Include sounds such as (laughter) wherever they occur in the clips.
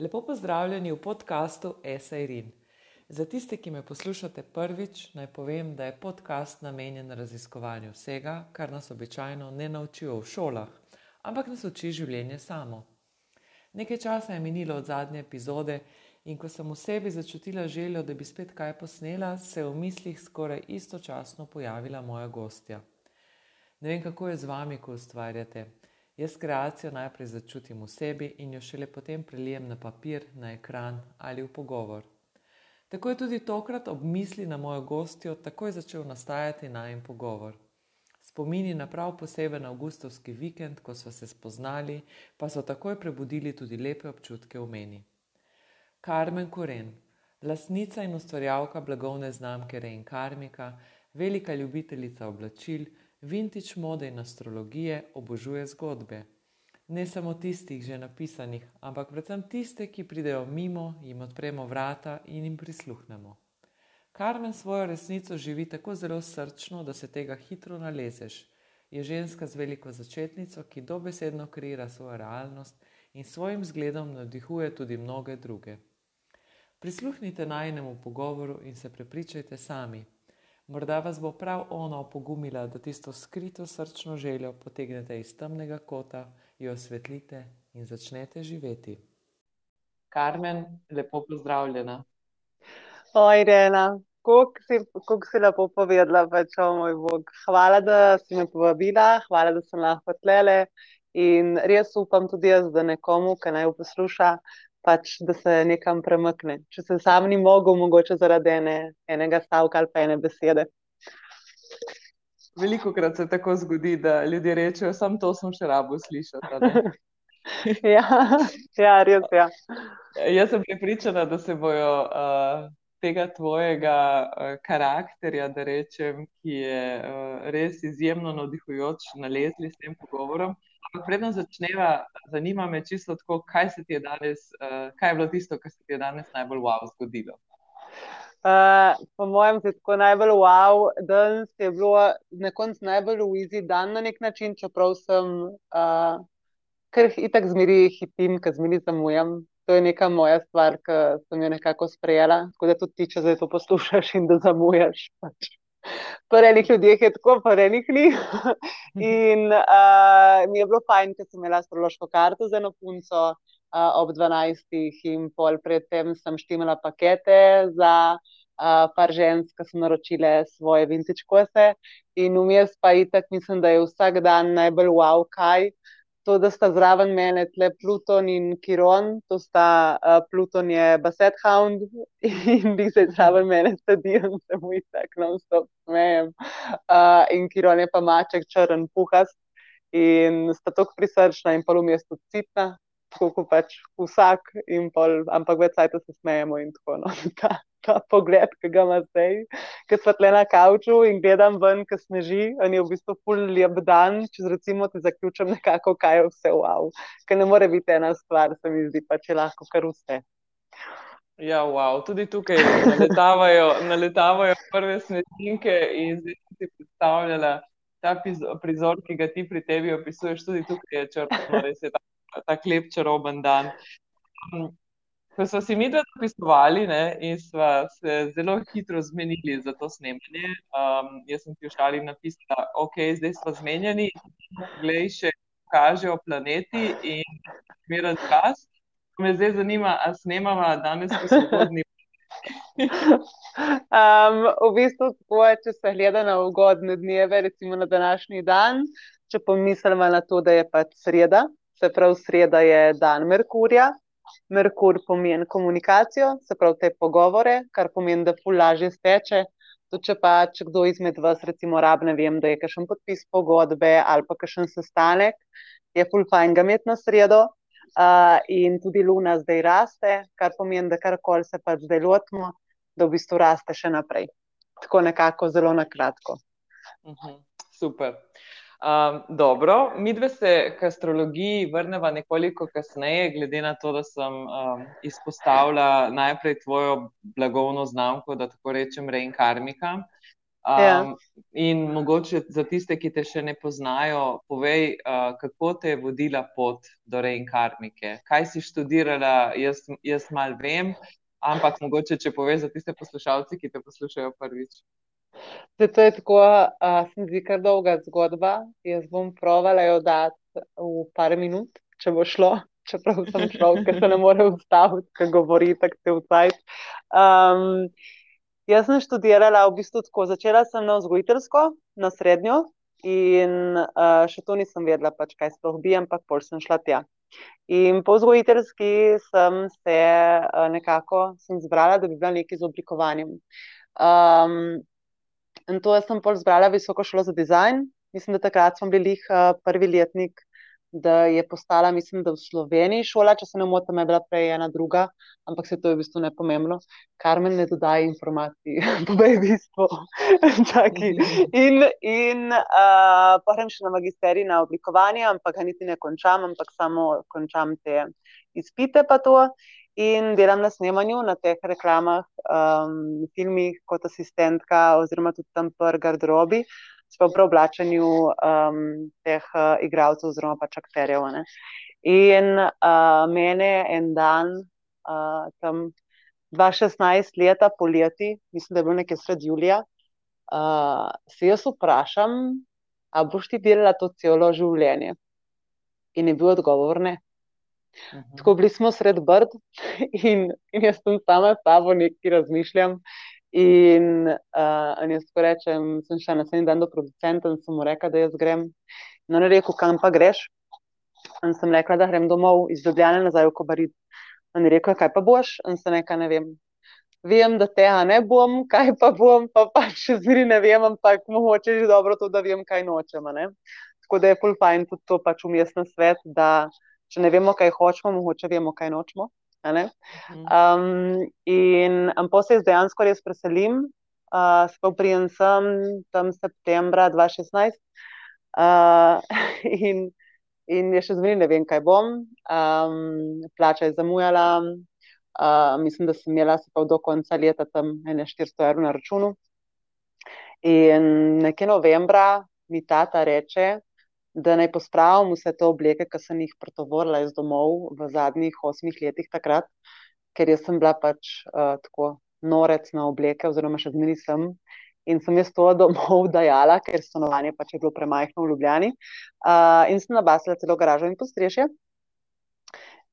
Lepo pozdravljeni v podkastu Esairin. Za tiste, ki me poslušate prvič, naj povem, da je podcast namenjen raziskovanju vsega, kar nas običajno ne naučijo v šolah, ampak nas uči življenje samo. Nekaj časa je minilo od zadnje epizode in ko sem v sebi začutila željo, da bi spet kaj posnela, se je v mislih skoraj istočasno pojavila moja gostja. Ne vem, kako je z vami, ko ustvarjate. Jaz kreacijo najprej začutim v sebi in jo šele potem prelijem na papir, na ekran ali v pogovor. Tako je tudi tokrat ob misli na mojo gostjo takoj začel nastajati najem pogovor. Spomini na prav poseben avgustovski vikend, ko smo se spoznali, pa so takoj prebudili tudi lepe občutke v meni. Karmen Koren, lasnica in ustvarjalka blagovne znamke Rein Karmika, velika ljubiteljica oblačil, vintage mode in astrologije obožuje zgodbe. Ne samo tistih že napisanih, ampak predvsem tiste, ki pridejo mimo, jim odpremo vrata in jim prisluhnemo. Karmen svojo resnico živi tako zelo srčno, da se tega hitro nalezeš. Je ženska z veliko začetnico, ki dobesedno kreira svojo realnost in svojim zgledom navdihuje tudi mnoge druge. Prisluhnite najnemu pogovoru in se prepričajte sami, Morda vas bo prav ona opogumila, da tisto skrito srčno željo potegnete iz temnega kota, jo osvetlite in začnete živeti. Karmen, lepo pozdravljena. Oj, Rena, kako si, si lepo povedala, pač, o moj bog. Hvala, da si me povabila, hvala, da sem lahko tlele. In res upam tudi jaz, da nekomu, ki naj jo posluša, pač, da se nekam premakne. Če se sam ni mogel, mogoče zaradi ene, enega stavka ali pa ene besede. Veliko krat se tako zgodi, da ljudje rečejo, samo to sem še rabo slišati. (laughs) ja, ja, res je. Ja. Jaz sem pripričana, da se bojo uh, tega tvojega uh, karakterja, da rečem, ki je uh, res izjemno navdihujoč, nalezli s tem pogovorom. Predno začneva, zanima me čisto tako, kaj se ti je danes, uh, kaj je bilo tisto, kar se ti je danes najbolj wow zgodilo. Uh, po mojem, se tako najbolj wow, danes je bilo na koncu najbolj uizi dan na nek način, čeprav sem, uh, ker itak zmeri hitim, ker zmeri zamujam. To je neka moja stvar, ki sem jo nekako sprejela, tako da tudi ti, če zdaj to poslušaš in da zamujaš. Pač pri enih ljudeh je tako, pri enih ni. in uh, mi je bilo fajn, ker sem imela astrološko karto za eno punco uh, ob 12. in pol predtem sem štimala pakete za. Uh, par žensk, ki so naročile svoje vintage kose, in vmes pa itak mislim, da je vsak dan najbolj wow, kaj to, da sta zraven mene tle Pluton in Kiron, to sta uh, Pluton je Basset Hound (laughs) in bi se zraven mene sedijo in se mu jih tako non-stop smejem. Uh, in Kiron je pa maček črn puhast in sta tako prisrčna in pa v mestu citna, tako kot pač vsak, pol, ampak več sajta se smejemo in tako naprej. No, (laughs) ta pogled, ki ga ima zdaj, ki smo tle na kavču in gledam ven, ki sneži, in je v bistvu pol lep dan, če recimo ti zaključim nekako, kaj je vse wow. Ker ne more biti ena stvar, se mi zdi, pa če lahko kar vse. Ja, wow. tudi tukaj naletavajo, naletavajo prve snežinke in zdaj si predstavljala ta prizor, ki ga ti pri tebi opisuješ, tudi tukaj je črno, res je ta, ta klep čaroben dan. Ko smo si mi dve dopisovali ne, in smo se zelo hitro zmenili za to snemanje, um, jaz sem ti v šali napisala, ok, zdaj smo zmenjeni, glej, še kažejo planeti in miren čas. Me zdaj zanima, a snemamo danes po svobodni. (laughs) um, v bistvu, tako, če se gleda na ugodne dneve, recimo na današnji dan, če pomislimo na to, da je pač sreda, se pravi, sreda je dan Merkurja, Merkur pomeni komunikacijo, se pravi te pogovore, kar pomeni, da ful lažje steče. Tudi če pa če kdo izmed vas, recimo, rab, ne vem, da je kakšen podpis pogodbe ali pa kakšen sestanek, je ful fajn ga imeti na sredo. Uh, in tudi Luna zdaj raste, kar pomeni, da karkoli se pač zdaj lotimo, da v bistvu raste še naprej. Tako nekako zelo na kratko. Uh mhm, -huh, super. Um, dobro, mi dve se k astrologiji vrnemo nekoliko kasneje, glede na to, da sem um, izpostavila najprej tvojo blagovno znamko, da tako rečem, Rein Karmika. Um, ja. In mogoče za tiste, ki te še ne poznajo, povej, uh, kako te je vodila pot do reinkarnike. Kaj si študirala, jaz, jaz mal vem, ampak mogoče, če poveš za tiste poslušalce, ki te poslušajo prvič. Se to je tako, uh, se mi zdi kar dolga zgodba. Jaz bom provala jo dati v par minut, če bo šlo. Čeprav sem človek, ki se ne more ustaviti, ki govori tako te vcajt. Um, jaz sem študirala v bistvu tako. Začela sem na vzgojiteljsko, na srednjo, in uh, še to nisem vedela, pač, kaj sploh bi, ampak pol sem šla tja. In po vzgojiteljski sem se uh, nekako sem zbrala, da bi bila nekaj z oblikovanjem. Um, In to sem pol zbrala visoko šolo za dizajn. Mislim, da takrat smo bili uh, prvi letnik, da je postala, mislim, da v Sloveniji šola, če se ne motim, je bila prej ena druga, ampak se to je v bistvu nepomembno. Kar me ne dodaja informacij, (laughs) povej bistvo. (laughs) in in uh, pa grem še na magisterij na oblikovanje, ampak ga niti ne končam, ampak samo končam te izpite pa to in delam na snemanju, na teh reklamah, um, filmih kot asistentka, oziroma tudi tam pri garderobi, sploh pri oblačenju um, teh uh, igralcev oziroma pač akterjev. Ne. In uh, mene en dan, uh, tam 2016 leta, poleti, mislim, da je bilo nekaj sred Julija, uh, se jaz vprašam, a boš ti delala to celo življenje? In je bil odgovor ne. -huh. Tako bili smo sred brd in, (laughs) in jaz sem sama s sabo nekaj razmišljam. In, uh, in jaz ko rečem, sem šla naslednji dan do producenta in sem mu rekla, da jaz grem. No, ne rekel, kam pa greš. In sem rekla, da grem domov iz Ljubljana nazaj v Kobarid. In rekel, kaj pa boš? In sem rekla, ne vem. Vem, da tega ne bom, (laughs) kaj pa bom, pa pač še zmeri ne vem, ampak mogoče je dobro to, da vem, kaj nočem. Tako da je pol fajn tudi to pač umestno svet, da če ne vemo, kaj hočemo, mogoče vemo, kaj nočemo. Um, in pa se dejansko res preselim, uh, spoprijem sem tam septembra 2016 uh, (laughs) in, in je še zmeraj ne vem, kaj bom. Um, plača je zamujala, uh, mislim, da sem imela se pa do konca leta tam 400 evrov na računu. In nekje novembra mi tata reče, da naj pospravim vse te obleke, ki sem jih pretovorila iz domov v zadnjih osmih letih takrat, ker sem bila pač uh, tako norec na obleke, oziroma še zmeraj sem. In sem jaz to domov (laughs) dajala, ker stanovanje pač je bilo premajhno v Ljubljani. Uh, in sem nabasila celo garažo in postrešje.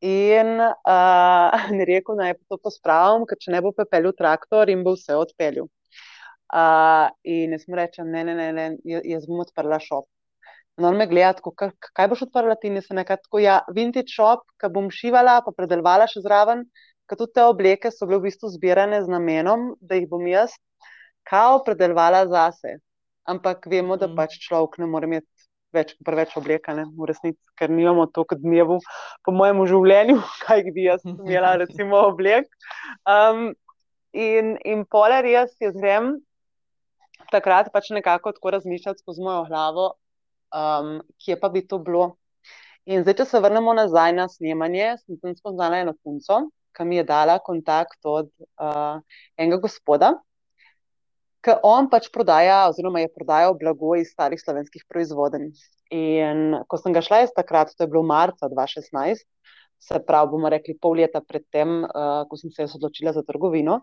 In (laughs) uh, mi rekel, naj to pospravim, ker če ne bo pepeljal traktor in bo vse odpeljal. Uh, in jaz mu rečem, ne, ne, ne, ne jaz bom odprla šop. No, me gleda, tako, kaj boš odprla ti, in se nekaj tako, ja, vintage shop, ki bom šivala, pa predelovala še zraven, ker tudi te obleke so bile v bistvu zbirane z namenom, da jih bom jaz kao predelovala zase. Ampak vemo, da mm. pač človek ne more imeti več, preveč obleka, ne, v resnici, ker nimamo toliko dnevu po mojem življenju, (laughs) kaj bi jaz imela, recimo, oblek. Um, in, in poler jaz jaz grem takrat pač nekako tako razmišljati skozi mojo glavo um, kje pa bi to bilo. In zdaj, če se vrnemo nazaj na snemanje, sem tam spoznala eno punco, ki mi je dala kontakt od uh, enega gospoda, ki on pač prodaja, oziroma je prodajal blago iz starih slovenskih proizvodenj. In ko sem ga šla iz takrat, to je bilo marca 2016, se pravi, bomo rekli pol leta predtem, uh, ko sem se odločila za trgovino,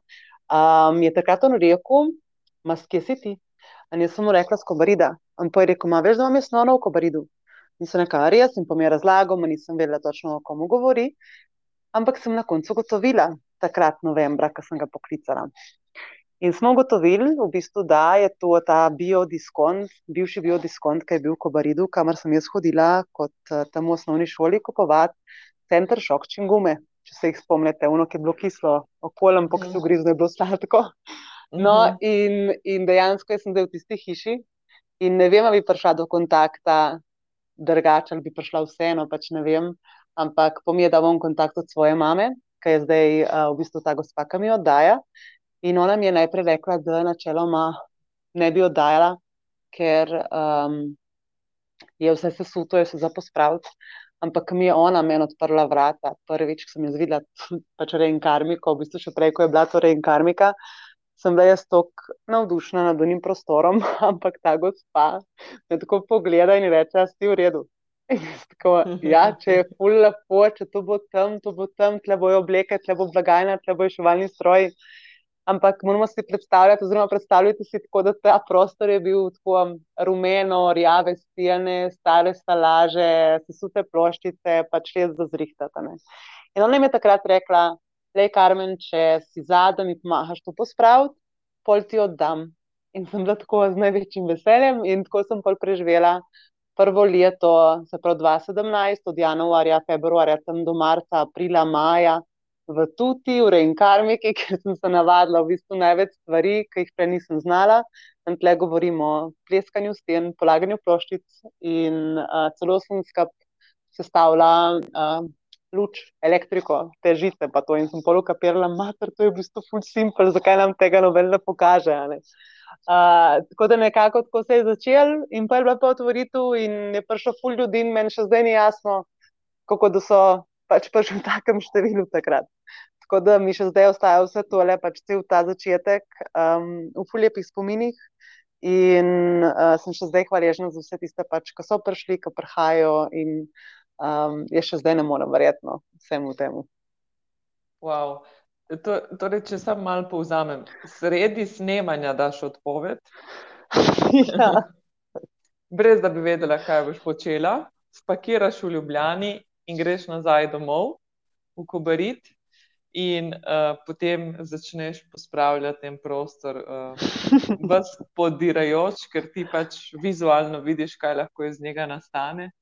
um, je takrat on rekel, maske si ti. In jaz sem mu rekla, skobarida. In pa je rekel, ma veš, da imam jaz nono v kobaridu. In se nekaj res, in pa mi je razlagal, ma nisem vedela točno, o komu govori. Ampak sem na koncu gotovila, takrat novembra, ko sem ga poklicala. In smo ugotovili, v bistvu, da je to ta biodiskont, bivši biodiskont, ki je bil v Kobaridu, kamor sem jaz hodila kot uh, tam v osnovni šoli kupovati center šok čingume. Če se jih spomnite, ono, ki je bilo kislo, okoljem, po kateri grizno je bilo sladko. No, uh in, in dejansko sem zdaj v tisti hiši in ne vem, ali bi prišla do kontakta drugače, ali bi prišla vseeno, pač ne vem. Ampak pomeni, da bom v kontaktu s svojo mame, ki je zdaj uh, v bistvu ta gospa, ki mi oddaja. In ona mi je najprej rekla, da načeloma ne bi oddajala, ker um, je vse sesuto, je se za pospraviti. Ampak mi je ona meni odprla vrata, prvič, ko sem jaz videla (laughs) pač reinkarmiko, v bistvu še prej, ko je bila to reinkarmika. Sem bila jaz tako navdušena nad unim prostorom, (laughs) ampak ta gospa me tako pogleda in reče, da si v redu. Tako, ja, če je ful lepo, če to bo tam, to bo tam, tle bojo obleke, tle bo blagajna, tle bojo šovalni stroji. Ampak moramo si predstavljati, oziroma predstavljati si tako, da ta prostor je bil tako um, rumeno, rjave stene, stare stalaže, sesute ploščice, pač res za zrihtati. In ona mi je takrat rekla, le Karmen, če si zadnji, mi pomahaš to pospraviti, pol ti oddam. In sem bila tako z največjim veseljem in tako sem pol preživela prvo leto, se pravi 2017, od januarja, februarja, tam do marca, aprila, maja, v Tuti, v reinkarmiki, (laughs) ker sem se navadila v bistvu največ stvari, ki jih prej nisem znala. In tle govorimo o pleskanju sten, polaganju ploščic in uh, celo sem skup sestavila uh, luč, elektriko, te žice, pa to in sem polukapirala, mater, to je v bistvu full simple, zakaj nam tega noben ne pokaže. Ne? tako da nekako tako se je začel, in pa je bila pa otvoritev, in je prišlo ful ljudi, in meni še zdaj ni jasno, kako da so pač prišli v takem številu takrat. Tako da mi še zdaj ostaja vse tole, pač cel ta začetek um, v fuljepih spominih. In uh, sem še zdaj hvaležna za vse tiste, pač, ki so prišli, ki prihajajo, in um, jaz še zdaj ne morem verjetno vsemu temu. Wow. To, torej, če sam malo povzamem, sredi snemanja daš odpoved. (laughs) Ja. Brez da bi vedela, kaj boš počela, spakiraš v Ljubljani in greš nazaj domov, v Kobarit, in uh, potem začneš pospravljati ten prostor, (laughs) uh, vas podirajoč, ker ti pač vizualno vidiš, kaj lahko iz njega nastane,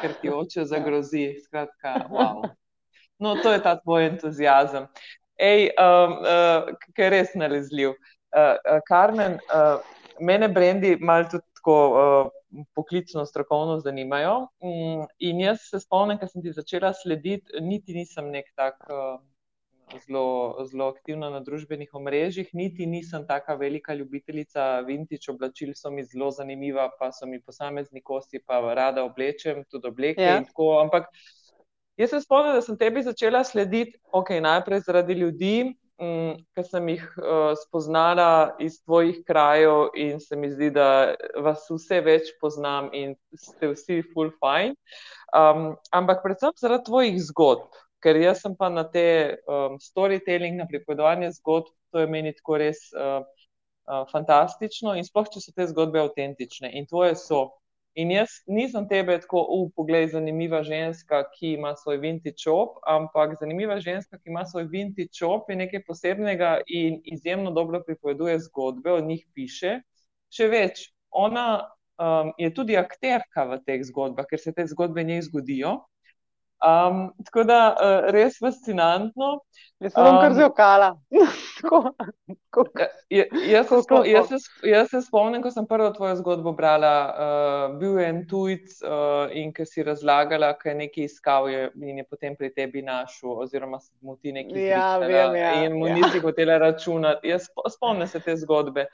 ker ti oče zagrozi. Skratka, wow. No, to je ta tvoj entuzijazem. Ej, um, uh, ki je res nalezljiv. Uh, uh, Karmen, uh, mene brendi malo tudi tako uh, poklicno, strokovno zanimajo. Um, in jaz se spomnim, ker sem ti začela slediti, niti nisem nek tak. Uh, Zelo, zelo aktivna na družbenih omrežjih, niti nisem tako velika ljubiteljica vintage oblačil, so mi zelo zanimiva, pa so mi posamezni kosti, pa rada oblečem, tudi obleke. Ja. Tako, ampak Jaz se spomnim, da sem tebi začela slediti, okay, najprej zaradi ljudi, um, ki sem jih uh, spoznala iz tvojih krajev, in se mi zdi, da vas vse več poznam in ste vsi full fine. Um, ampak predvsem zaradi tvojih zgodb, ker jaz sem pa na te um, storytelling, na pripovedovanje zgodb, to je meni tako res uh, uh, fantastično in sploh, če so te zgodbe avtentične in tvoje so. In jaz nisem tebe tako, uh, poglej, zanimiva ženska, ki ima svoj vintage shop, ampak zanimiva ženska, ki ima svoj vintage shop, je nekaj posebnega in izjemno dobro pripoveduje zgodbe, o njih piše. Še več, ona um, je tudi akterka v teh zgodbah, ker se te zgodbe njej zgodijo. Um, tako da uh, res fascinantno. Jaz sem um, kar zelo kala. (laughs) Ja, jaz, jaz, jaz se spomnim, ko sem prvo tvojo zgodbo brala. Uh, bil je en tujc uh, in ki si razlagala, kaj je nekaj iskal je, in je potem pri tebi našel, oziroma se mu ti nekaj ja, vem, ja, in mu ja. nisi hotela računati. Jaz spomnim se te zgodbe.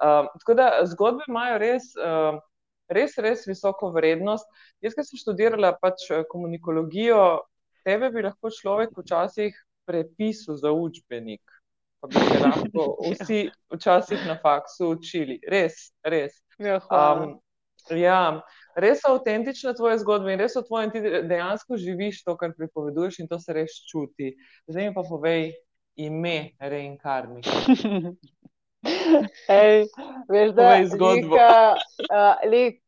Uh, tako da zgodbe imajo res. Uh, res, res visoko vrednost. Jaz, ki sem študirala pač eh, komunikologijo, tebe bi lahko človek včasih prepisal za učbenik. Pa bi se lahko (laughs) vsi včasih na faksu učili. Res, res. Ja, um, ja, res so avtentične tvoje zgodbe in res so tvoje, in ti dejansko živiš to, kar pripoveduješ, in to se res čuti. Zdaj mi pa povej ime reinkarnika. (laughs) (laughs) Ej, veš, da je zgodba.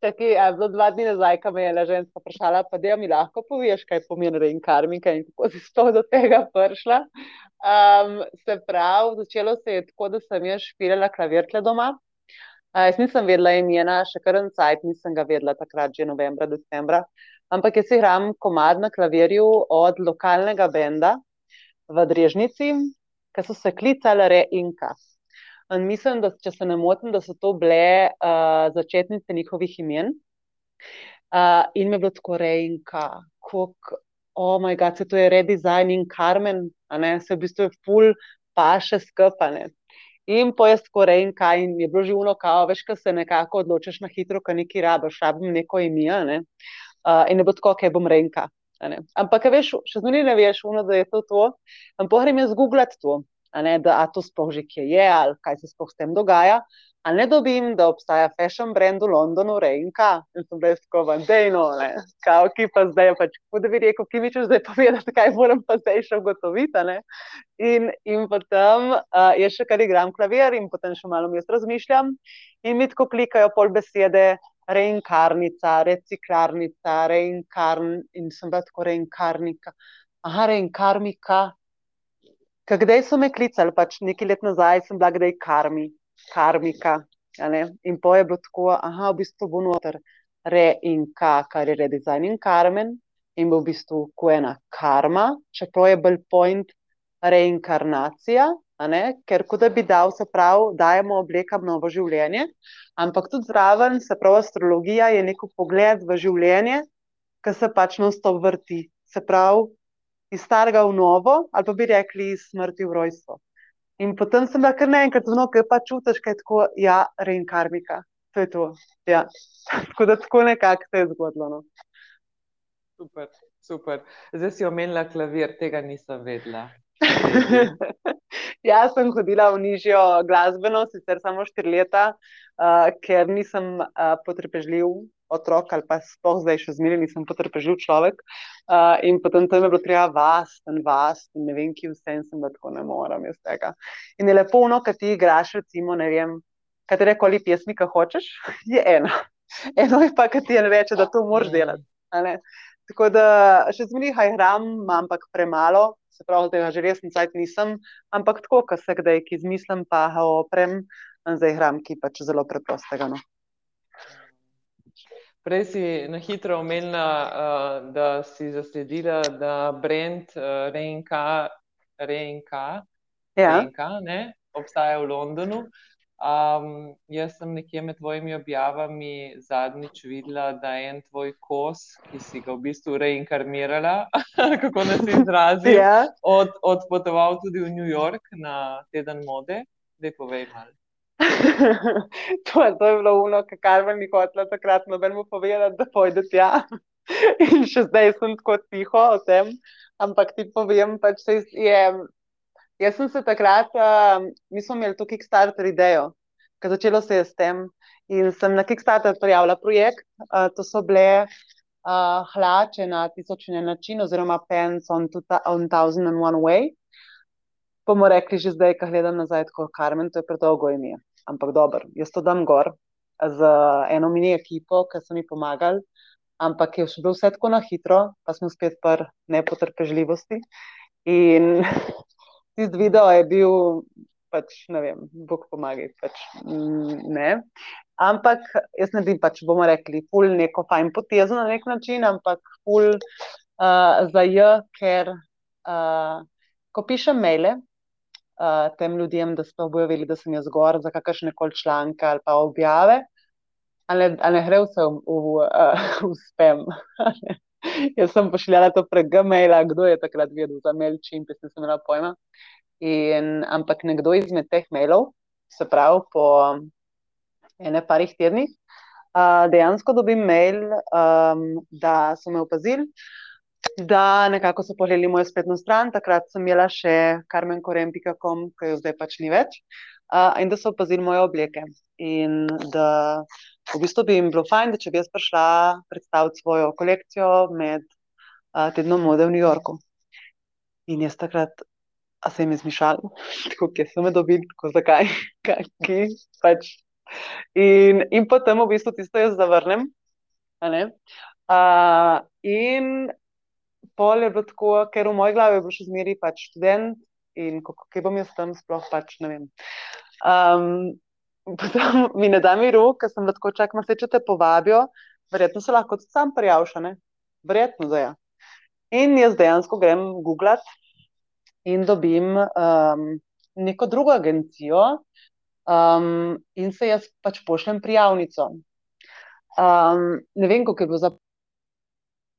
Tako je bilo dva dni nazaj, ko me je ženska vprašala, pa da mi lahko poveš, kaj pomeni reinkarnika in kako si sploh do tega prišla. Um, se pravi, začelo se je tako, da sem jaz špirala klavirtle doma. Uh, jaz nisem vedela imena, še kar en cajt nisem ga vedela takrat, že novembra, decembra. Ampak jaz igram komad na klavirju od lokalnega benda v Drežnici, ki so se klicali Reinka. In mislim, da če se ne motim, da so to bile uh, začetnice njihovih imen. Uh, in me je bilo tako rejka, kako, oh moj bog, se to je redesign in Carmen, se v bistvu je full paše skopane. In po jaz tako rejka in je bilo živno, kao, veš, ko se nekako odločiš na hitro, ko neki rabiš, rabim neko ime. Ne? Uh, in ne bo tako, kaj bom rejka. Ampak, veš, še zmeraj ne veš, uno, da je to to. Ampak, grem jaz googlati to. A ne, da a to sploh že kje je, ali kaj se sploh s tem dogaja. Ali ne dobim, da obstaja fashion brand v Londonu, Rejnka, in sem res tako vandejno, kao ki pa zdaj je pač, kot da bi rekel, ki mi češ zdaj povedati, kaj moram pa zdaj še ugotoviti. In, in potem uh, je še kar igram klavir in potem še malo jaz razmišljam in mi tako klikajo pol besede. Reinkarnica, reciklarnica, reinkarn in sem bila tako reinkarnika. Aha, reinkarnika. Kdaj so me klicali, pač nekaj let nazaj sem bila, kdaj karmi karmika. In po je bilo tako, da v bistvu bo noter re in ka, kar je redizajn in karmen, in bo v bistvu ko ena karma, čeprav je bolj point reinkarnacija, ker kot da bi dal, se pravi, dajemo oblekam novo življenje. Ampak tudi zraven, se pravi, astrologija je neko pogled v življenje, ki se pač non-stop vrti. Se pravi, iz starega v novo, ali pa bi rekli iz smrti v rojstvo. In potem sem bila kar naenkrat zelo, ker pa čutiš, da je tako, ja, reinkarnika. To je to. Ja. (laughs) tako da tako nekako se je zgodilo. No. Super, super. Zdaj si omenila klavir, tega nisem vedela. (laughs) Jaz sem hodila v nižjo glasbeno, sicer samo štiri leta, uh, ker nisem uh, potrpežljiv otrok ali pa sploh zdaj še zmeraj nisem potrpežljiv človek. Uh, in potem tam je bilo treba vas, ten vas, in ne vem, ki vse in sem tako ne morem iz tega. In je lepo, no, kad ti igraš, recimo, ne vem, katere koli pesmi, ki hočeš, (laughs) je eno. Eno je pa, kad ti je reče, da to moraš delati. Tako da še zmeraj igram, ampak premalo, se pravi, da že res nisem, ampak tako, ko se kdaj izmislim, pa oprem, zdaj igram, ki pač zelo preprostega. No. Prej si na hitro omenila, uh, da si zasledila, da brend uh, Reinka, Reinka, ja. Reinka ne, obstaja v Londonu. Um, jaz sem nekje med tvojimi objavami zadnjič videla, da je en tvoj kos, ki si ga v bistvu reinkarnirala, (laughs) kako naj se izrazim, ja. od, odpotoval tudi v New York na teden mode. Dej povej malo. (laughs) to, to je bilo uno, kar mi je hotela takrat nobeno povedati, da pojde tja. (laughs) In še zdaj sem tako tiho o tem, ampak ti povem, pač se je. Jaz sem se takrat, uh, mi smo imeli to Kickstarter idejo, ki začelo se je s tem. In sem na Kickstarter prijavila projekt, uh, to so bile uh, hlače na tisočne načine, oziroma Pens on, on Thousand and One Way. Pomo rekli že zdaj, ko gledam nazaj, kot Karmen, to je predolgo ime ampak dobro, jaz to dam gor z eno mini ekipo, ki so mi pomagali, ampak je še bilo vse tako na hitro, pa smo spet pri nepotrpežljivosti. In (laughs) tisti video je bil, pač ne vem, Bog pomagaj. Pač, ne. Ampak jaz ne bi pač, bomo rekli, pul neko fajn potezo na nek način, ampak pul uh, za J, ker uh, ko pišem maile, uh, tem ljudem, da sploh bojo vedeli, da sem jaz zgor za kakršne koli članke ali pa objave, ali, ne gre vse v, v, uh, v spem. jaz sem pošiljala to prek Gmaila, kdo je takrat vedel za mail, čim pa sem imela pojma. In, ampak nekdo izmed teh mailov, se pravi, po ene parih tednih, uh, dejansko dobim mail, um, da so me opazili da nekako so pogledali mojo spletno stran, takrat sem imela še karmenkorem.com, ki jo zdaj pač ni več, uh, in da so opazili moje obleke. In da v bistvu bi jim bilo fajn, da če bi jaz prišla predstaviti svojo kolekcijo med uh, tednom mode v New Yorku. In jaz takrat. A se jim je zmišalo, (laughs) tako da so me dobili, tako zakaj, (laughs) kaj, pač. In, in potem v bistvu tisto jaz zavrnem. Uh, in pol je bilo tako, ker v moji glavi je bil še zmeraj pač študent in kako kaj bom jaz tam sploh pač ne vem. Um, (laughs) potem mi ne da miru, ker sem lahko čakal, da se te povabijo, verjetno se lahko tudi sam prijavša, ne? verjetno je. Ja. In jaz dejansko grem googlat in dobim um, neko drugo agencijo um, in se jaz pač pošljem prijavnico. Um, ne vem, kako je bilo za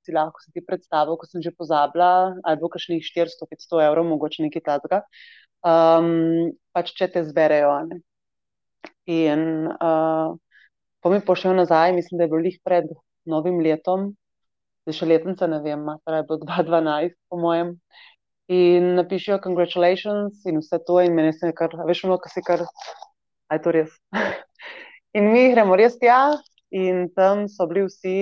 si lahko si ti predstavljal, ko sem že pozabila, ali bo kakšnih 400-500 evrov, mogoče nekaj takega, um, pač če te zberejo. Ne? In uh, po mi pošljajo nazaj, mislim, da je bilo jih pred novim letom, da še letnica ne vem, torej je bilo 2012, po mojem. in napišijo congratulations in vse to, in meni se je kar, veš, ono, ki si kar, aj to res. (laughs) in mi gremo res tja, in tam so bili vsi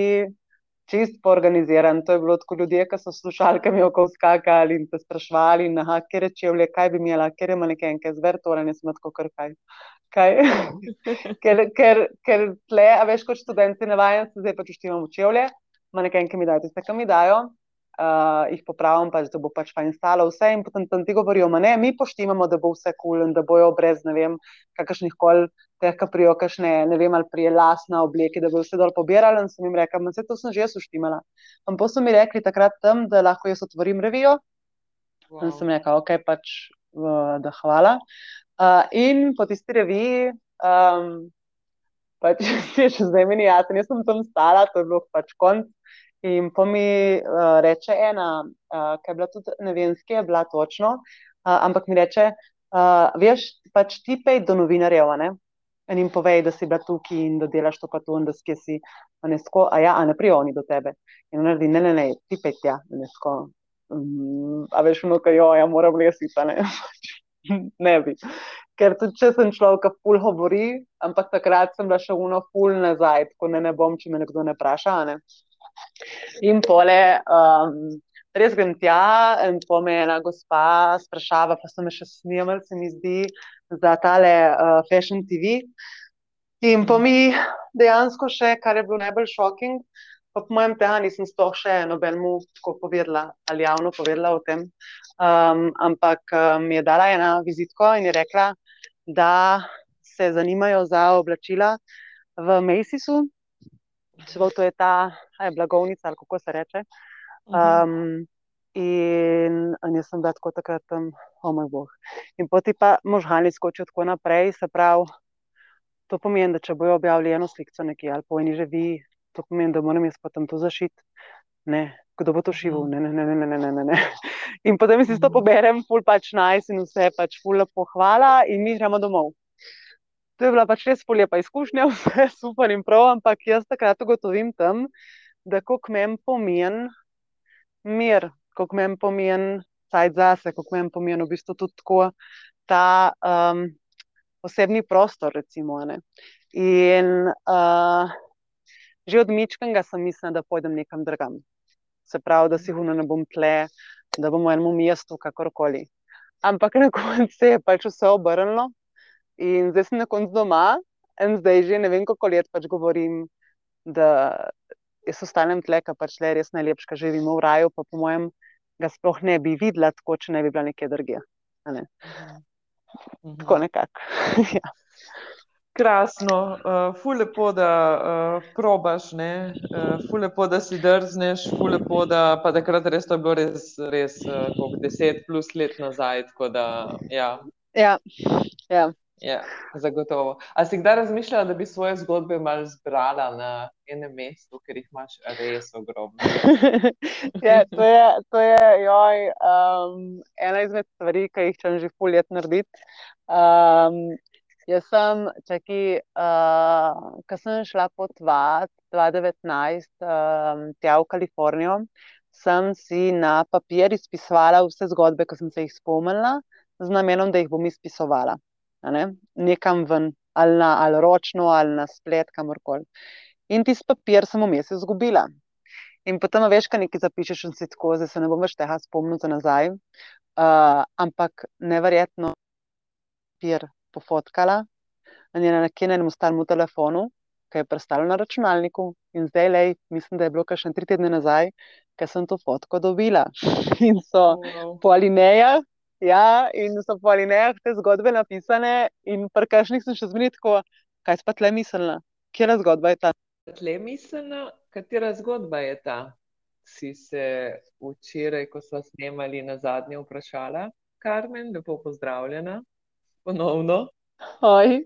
čist poorganizirani. To je bilo tako ljudje, ki so slušalkami okoli skakali in te sprašvali, aha, kje reče, vle, kaj bi imela, kje je manekenke, zver ne smo tako kar kaj. (laughs) ker, ker, ker tle, a veš, kot študenti navajen, se zdaj pač uštivamo čevlje, manekenke mi dajo tiste, ki mi dajo uh, jih popravim, pač, da bo pač fajn stalo vse. In potem tam ti govorijo, ne, mi poštimamo, da bo vse kul cool in da bojo brez ne vem, kakršnih koli teh kaprijo, kakšne ne vem, ali prije lasna obleke, da bo vse dol pobirali. In sem jim rekel, vse to sem že jaz uštimala. Ampak so mi rekli takrat tam, da lahko jaz otvorim revijo. Wow. In sem rekel, ok, pač, uh, da hvala. Uh, in po tisti reviji. Um, Pač, (laughs) še zdaj meni jasno, jaz sem tam stala, to je bilo pač konc In pa mi uh, reče ena, uh, ki je bila tudi ne vem, skje je bila točno, uh, ampak mi reče, uh, veš, pač ti pej do novinarjev, ne? In jim povej, da si bila tukaj in da delaš to, pa to, in da skje si, a ne sko, a ja, a ne prijo oni do tebe. In on naredi, ne, ne, ne, ti pej tja, ne sko. Um, a veš, no, kaj jo, ja, moram lesiti, ne. (laughs) ne bi. Ker tudi če sem človek, ki ful govori, ampak takrat sem bila še uno ful nazaj, tako ne, ne bom, če me nekdo ne vpraša, ne. In pole, um, res grem tja, in po me ena gospa sprašava, pa so me še snimali, se mi zdi, za tale uh, Fashion TV. In po mi dejansko še, kar je bilo najbolj šoking, pa po mojem tega nisem sploh še nobenemu tako povedala ali javno povedala o tem. Um, ampak um, mi je dala ena vizitko in je rekla, da se zanimajo za oblačila v Macysu, to je ta aj, blagovnica, ali kako se reče. Um, in, in jaz sem bila tako takrat tam, o oh moj bog. In poti pa možgani skočijo tako naprej, se pravi, to pomeni, da če bojo objavili eno sliko nekje ali po eni že vi, to pomeni, da moram jaz potem to zašiti. Ne, kdo bo to šivil? Ne, ne, ne, ne, ne, ne, ne. In potem si to poberem, ful pač najs nice in vse pač ful lepo hvala in mi gremo domov to je bila pač res polepa izkušnja, (laughs) vse super in prav, ampak jaz takrat ugotovim tam, da kako meni pomen mir, kako meni pomen cajt zase, kako meni pomen v bistvu tudi tako ta um, osebni prostor, recimo. Ne. In uh, že od Mičkanga sem mislila, da pojdem nekam drugam. Se pravi, da si huno ne bom tle, da bom v enem mestu, kakorkoli. Ampak na koncu se je pač vse obrnilo. In zdaj sem na koncu doma, in zdaj že ne vem, koliko let pač govorim, da jaz ostanem tle, kar pač le res najlepše, kar živimo v raju, pa po mojem, ga sploh ne bi videla, tako če ne bi bila nekje drugje. Ne? Mhm. Tako nekako. (laughs) ja. Krasno, uh, ful lepo, da uh, probaš, uh, ful lepo, da si drzneš, ful lepo, da pa takrat res to je bilo res, res uh, deset plus let nazaj. Da, ja. Ja, ja. Ja, zagotovo. A si kdaj razmišljala, da bi svoje zgodbe malo zbrala na enem mestu, ker jih imaš res ogromno? (laughs) ja, to je, to je joj, um, ena izmed stvari, ki jih čem že fuljet narediti. Um, jaz sem, čaki, uh, ko sem šla potovati 2019 um, tja v Kalifornijo, sem si na papir izpisovala vse zgodbe, ki sem se jih spomnila, z namenom, da jih bom izpisovala ne? nekam ven, ali, na, ali ročno, ali na splet, kamorkoli. In ti papir sem vmes izgubila. In potem veš, kaj nekaj zapišeš, in si tako, zdaj se ne bom več tega spomnil za nazaj. Uh, ampak neverjetno papir pofotkala, in je na nekem starem telefonu, ki je prestalo na računalniku. In zdaj, lej, mislim, da je bilo kar še tri tedne nazaj, ker sem to fotko dobila. (laughs) in so wow. po alinejah Ja, in so po alinejah te zgodbe napisane, in pri kažnih sem še zmeraj tako, kaj pa tle mislila, kje zgodba je ta. Tle mislila, katera zgodba je ta? Si se včeraj, ko smo snemali na zadnje, vprašala, Karmen, lepo pozdravljena, ponovno. Oj.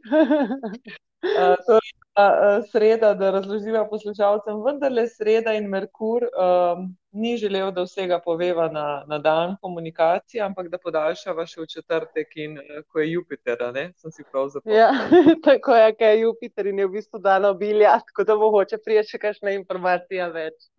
uh, (laughs) sreda, da razloživa poslušalcem, vendar le sreda in Merkur um, ni želel, da vsega poveva na, na dan komunikacije, ampak da podaljšava še v četrtek in uh, ko je Jupiter, ne? sem si prav zapomnil. Ja, (laughs) tako je, kaj je Jupiter in je v bistvu dan obilja, tako da bo hoče prijeti še kakšna informacija več.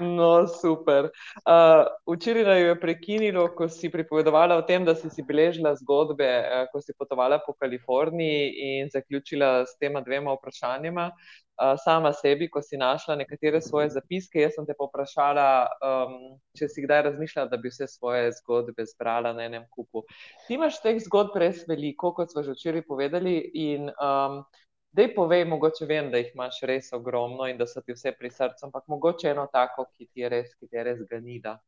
No, super. Uh, včeraj naj je prekinilo, ko si pripovedovala o tem, da si si beležila zgodbe, uh, ko si potovala po Kaliforniji in zaključila s tema dvema vprašanjima. Sama sebi, ko si našla nekatere svoje zapiske, jaz sem te poprašala, um, če si kdaj razmišljala, da bi vse svoje zgodbe zbrala na enem kupu. Ti imaš teh zgodb res veliko, kot smo že včeraj povedali. In, um, Dej povej, mogoče vem, da jih imaš res ogromno in da so ti vse pri srcu, ampak mogoče eno tako, ki ti je res, ki ti je res ganida.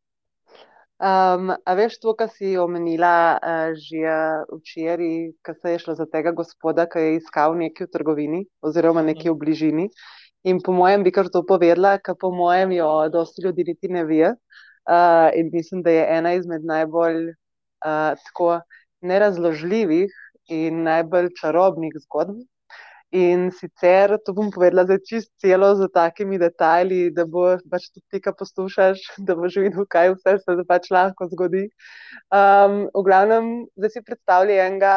Um, a veš to, kar si omenila uh, že včeraj, ko se je šlo za tega gospoda, ki je iskal nekaj v trgovini oziroma nekaj v bližini. In po mojem bi kar to povedala, ker po mojem jo dosti ljudi niti ne ve. Uh, in mislim, da je ena izmed najbolj uh, tako nerazložljivih in najbolj čarobnih zgodb, In sicer to bom povedala za čist celo, z takimi detajli, da bo pač tudi ti, ki poslušaš, (laughs) da boš videl, kaj vse se pač lahko zgodi. Um, v glavnem, da si predstavljaj enega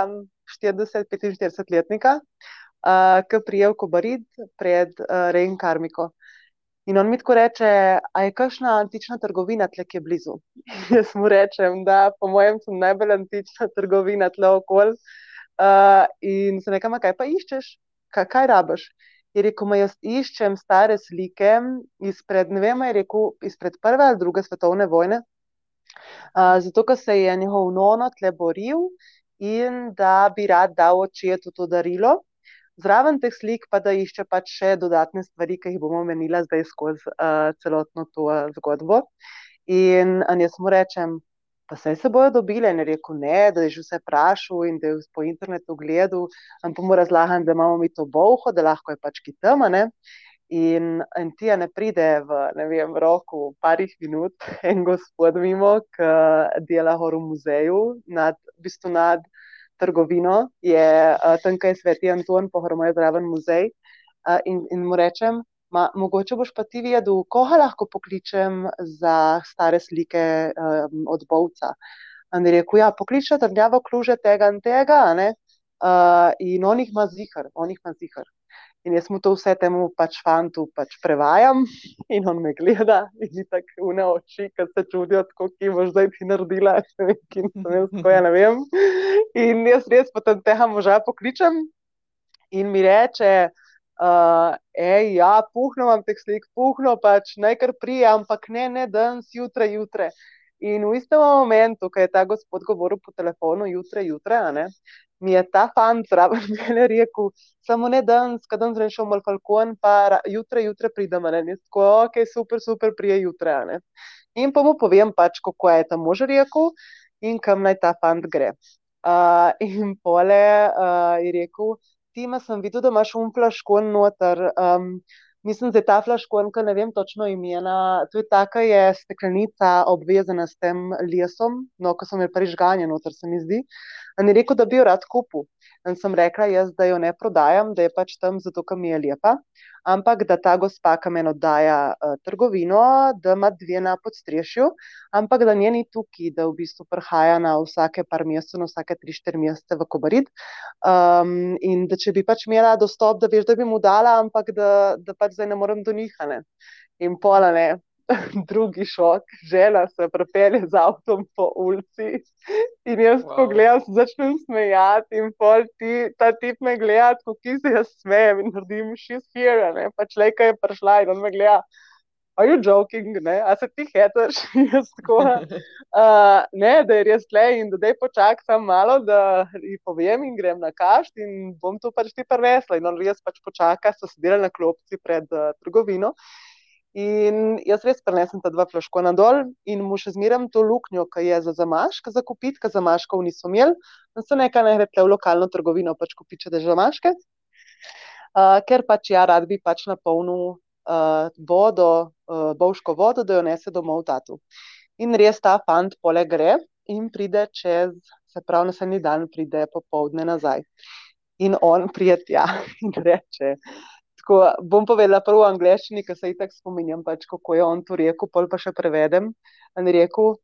40-45-letnika, uh, ki prije v Kobarid pred uh, Rein Karmiko. In on mi tako reče, a je kakšna antična trgovina tle, ki je blizu. (laughs) Jaz mu rečem, da po mojem sem najbolj antična trgovina tle okol. Uh, in se nekam, kaj pa iščeš? Kaj, kaj rabiš? Je rekel, ma jaz iščem stare slike izpred, ne vem, je rekel, izpred prve ali druge svetovne vojne, uh, zato ker se je njegov nono tle boril in da bi rad dal očetu to darilo. Zraven teh slik pa da išče pač še dodatne stvari, ki jih bomo menila zdaj skozi uh, celotno to uh, zgodbo. In jaz mu rečem, pa se se bojo dobile. In je rekel, ne, da je že vse prašil in da je po internetu gledal. Ampak mu razlagam, da imamo mi to boho, da lahko je pač ki tam. In, in ti ne pride v ne vem, roku, parih minut, (laughs) en gospod mimo, ki dela v muzeju, nad, v bistvu nad trgovino, je tam, kaj je sveti Anton, pohormo je zraven muzej. In, in mu rečem, Ma, mogoče boš pa ti vedel, koga lahko pokličem za stare slike um, od Bovca. In rekel, ja, pokličem trnjavo kluže tega in tega, uh, in on jih ima zihar, on jih ima zihar. In jaz mu to vse temu pač fantu pač prevajam, (laughs) in on me gleda, in ti tako une oči, ki se čudijo, kako ki boš zdaj ti naredila, (laughs) ki sem jaz, ko ja ne vem. In jaz res potem tega moža pokličem in mi reče, uh, ej, ja, puhno vam teh slik, puhno pač naj kar prije, ampak ne, ne danes, jutra, jutra. In v istem momentu, ko je ta gospod govoril po telefonu, jutra, jutra, ne, mi je ta fant zraven (laughs) mene rekel, samo ne danes, kadar sem šel mal falkon, pa jutra, jutra pridem, ne, in tako, ok, super, super, prije jutra, ne. In pa mu povem pač, kako je ta mož rekel in kam naj ta fant gre. Uh, in pole uh, je rekel, Tima sem videl, da imaš un flaškon noter. Um, mislim, da je ta flaškon, ki ne vem točno imena. To je taka je steklenica obvezana s tem lesom, no, ko sem jo prižganja noter, se mi zdi. In je rekel, da bi jo rad kupil. In sem rekla, jaz, da jo ne prodajam, da je pač tam zato, ker mi je lepa, ampak da ta gospa, ki meni oddaja uh, trgovino, da ima dve na podstrešju, ampak da njeni tukaj, da v bistvu prihaja na vsake par mesecev, na vsake tri, štiri mesece v Kobarid. Um, in da če bi pač imela dostop, da veš, da bi mu dala, ampak da, da pač zdaj ne morem do njih. In pola ne, (laughs) drugi šok, žena se prepelje z avtom po ulici in jaz wow. pogledam, začnem smejati in pol ti, ta tip me gleda, ki se jaz smejem in naredim, she's here, ne, pač lejka je prišla in on me gleda. Are you joking, ne? a se ti hetaš? (laughs) Jaz tako. Uh, ne, da je res le in da dej počakam malo, da ji povem in grem na kašt in bom to pač ti prvesla. In on res pač počaka, so sedeli na klopci pred uh, trgovino. In jaz res prenesem ta dva flaškona dol in mu še zmeram to luknjo, ki je za zamaške za kupiti, ker zamaškov niso imeli. In se nekaj ne gre v lokalno trgovino, pač kupiče za zamaške. Uh, ker pač ja, rad bi pač napolnil uh, vodo, uh, bovško vodo, da jo nese domov v tatu. In res ta fant poleg gre in pride čez, se pravi, naslednji dan pride popovdne nazaj. In on prijetja (laughs) in reče, Tako, bom povedala prvo v angleščini, ker se itak spominjam, pač, kako je on to rekel, pol pa še prevedem. Je rekel: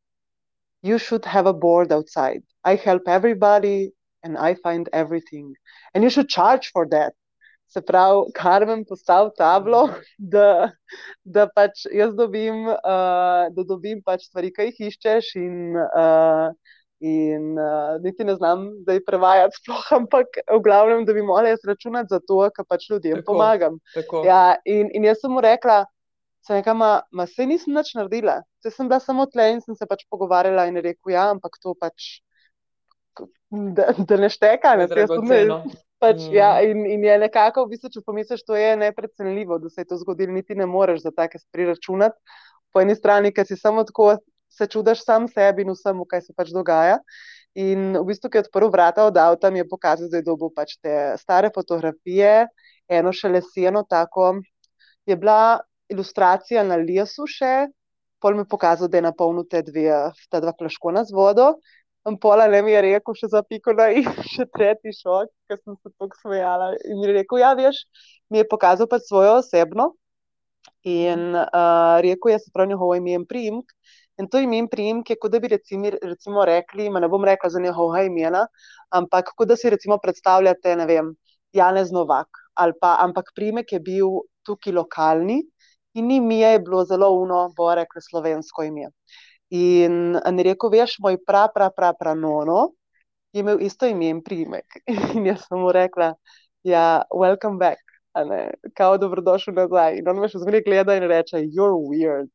You should have a board outside. I help everybody and I find everything. And you should charge for that. Se pravi, Karmen postavil tablo, da, da pač jaz dobim, uh, da dobim pač stvari, ki jih iščeš. In, uh, in uh, niti ne znam zdaj prevajati, sploh, (laughs) ampak v glavnem, da bi morala jaz računati za to, kar pač ljudem tako, pomagam. Tako. Ja, in, in jaz sem mu rekla, da se nisem nič naredila. Se sem bila samo tle in sem se pač pogovarjala in rekel, ja, ampak to pač. Da, da ne šteka, ne znamo. Pač, mm. ja, in, in je nekako, v bistvu, če pomisliš, to je neprecenljivo, da se je to zgodilo, niti ne moreš za take stvari računati. Po eni strani, ker si samo tako, se čudaš sam sebi in vsemu, kaj se pač dogaja. In v bistvu, ki je odprl vrata od avta, mi je pokazal, da je dobil pač te stare fotografije, eno še leseno, tako je bila ilustracija na Lijasu še, pol mi je pokazal, da je napolnil te dve, ta dva flaškona z vodo. Pola ne mi je rekel, še za piko na in (laughs) še tretji šok, ker sem se tako smejala. In mi je rekel, ja, veš, mi je pokazal pa svojo osebno in uh, rekel, jaz se prav njegovo ime in priimk. In to ime in priimk je, kot da bi recimo, recimo rekli, ne bom rekla za njegova imena, ampak kot da si recimo predstavljate, ne vem, Janez Novak pa, ampak priimek je bil tukaj lokalni in ime je bilo zelo uno, bo rekla slovensko ime. In je rekel, veš, moj pra, pra, pra, pra, nono, je imel isto ime in primek. (laughs) In jaz sem mu rekla, ja, welcome back, kao dobrodošel nazaj. In on me še zmeraj gleda in reče, you're weird,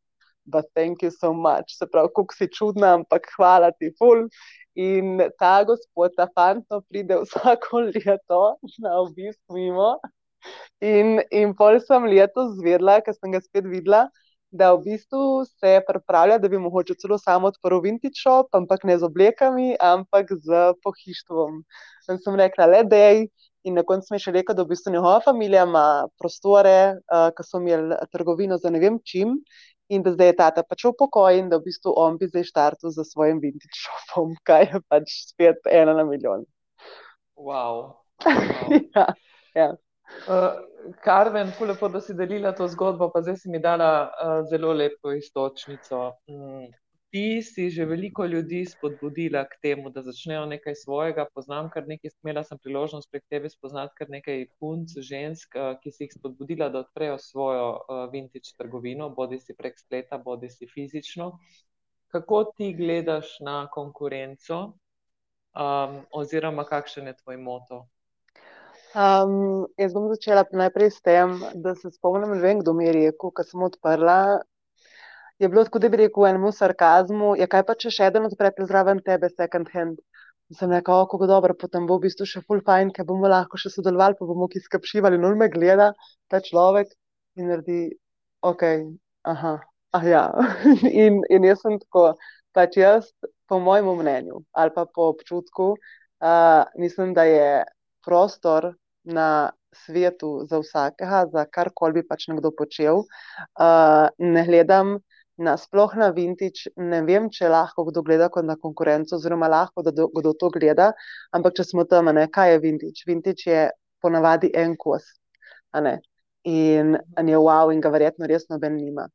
but thank you so much. Se pravi, kuk si čudna, ampak hvala ti, ful. In ta gospod, ta fant, pride vsako (laughs) leto na obisk mimo. In, in pol sem letos zvedla, ker sem ga spet videla da v bistvu se pripravlja, da bi mogoče celo samo odprl vintage shop, ampak ne z oblekami, ampak z pohištvom. In sem rekla, le da je. In na koncu mi je še rekel, da v bistvu njegova družina ima prostore, uh, ki so imeli trgovino za ne vem čim, in da zdaj je tata pač v pokoju in da v bistvu on bi zdaj štartil za svojim vintage shopom, (laughs) kaj je pač spet ena na milijon. Wow. (laughs) wow. ja, ja. Uh, Karmen, lepo, da si delila to zgodbo, pa zdaj si mi dala uh, zelo lepo istočnico. Mm, ti si že veliko ljudi spodbudila k temu, da začnejo nekaj svojega. Poznam kar nekaj, imela sem priložnost prek tebe spoznati kar nekaj punc, žensk, uh, ki si jih spodbudila, da odprejo svojo uh, vintage trgovino, bodi si prek spleta, bodi si fizično. Kako ti gledaš na konkurenco, um, oziroma kakšen je tvoj moto? Um, jaz bom začela najprej s tem, da se spomnim, ne vem, kdo mi je rekel, ko sem odprla. Je bilo tako, da bi rekel enemu sarkazmu, je ja, kaj pa če še eden odprete zraven tebe, second hand. Sem rekel, kako dobro, potem bo v bistvu še full fine, ker bomo lahko še sodelovali, pa bomo ki skapšivali. No, me gleda ta človek in naredi, ok, aha, ah ja. (laughs) in, in jaz sem tako, pač jaz, po mojem mnenju ali pa po občutku, uh, mislim, da je prostor na svetu za vsakega, za karkoli bi pač nekdo počel. Uh, ne gledam na sploh na vintage, ne vem, če lahko kdo gleda kot na konkurenco, oziroma lahko da kdo to gleda, ampak če smo tam, ne, kaj je vintage? Vintage je ponavadi en kos. In je wow, in ga verjetno res noben nima.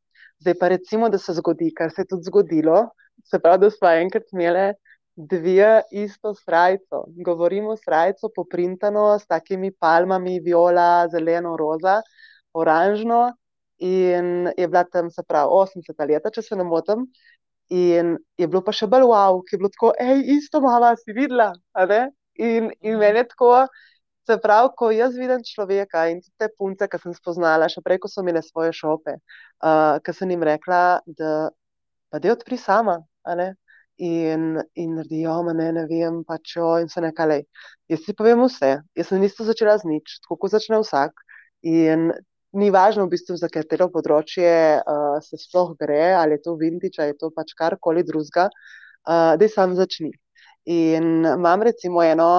Zdaj pa recimo, da se zgodi, kar se je tudi zgodilo, se pravi, da smo enkrat imeli dve isto srajco. Govorimo srajco poprintano s takimi palmami, viola, zeleno, roza, oranžno. In je bila tam, se pravi, 80 let, če se ne motim. In je bilo pa še bolj wow, ki je bilo tako, hej, isto mama si videla. In, in meni je tako, se pravi, ko jaz vidim človeka in te punce, ki sem spoznala, še prej, ko so imele svoje šope, uh, ki sem jim rekla, da pa da odpri sama in, in naredijo, oh, ne, ne vem, pač jo in se nekaj le. Jaz si povem vse, jaz sem isto začela z nič, tako kot začne vsak. In ni važno, v bistvu, za katero področje uh, se sploh gre, ali je to vintage, ali je to pač karkoli drugega, uh, da je sam začni. In imam recimo eno,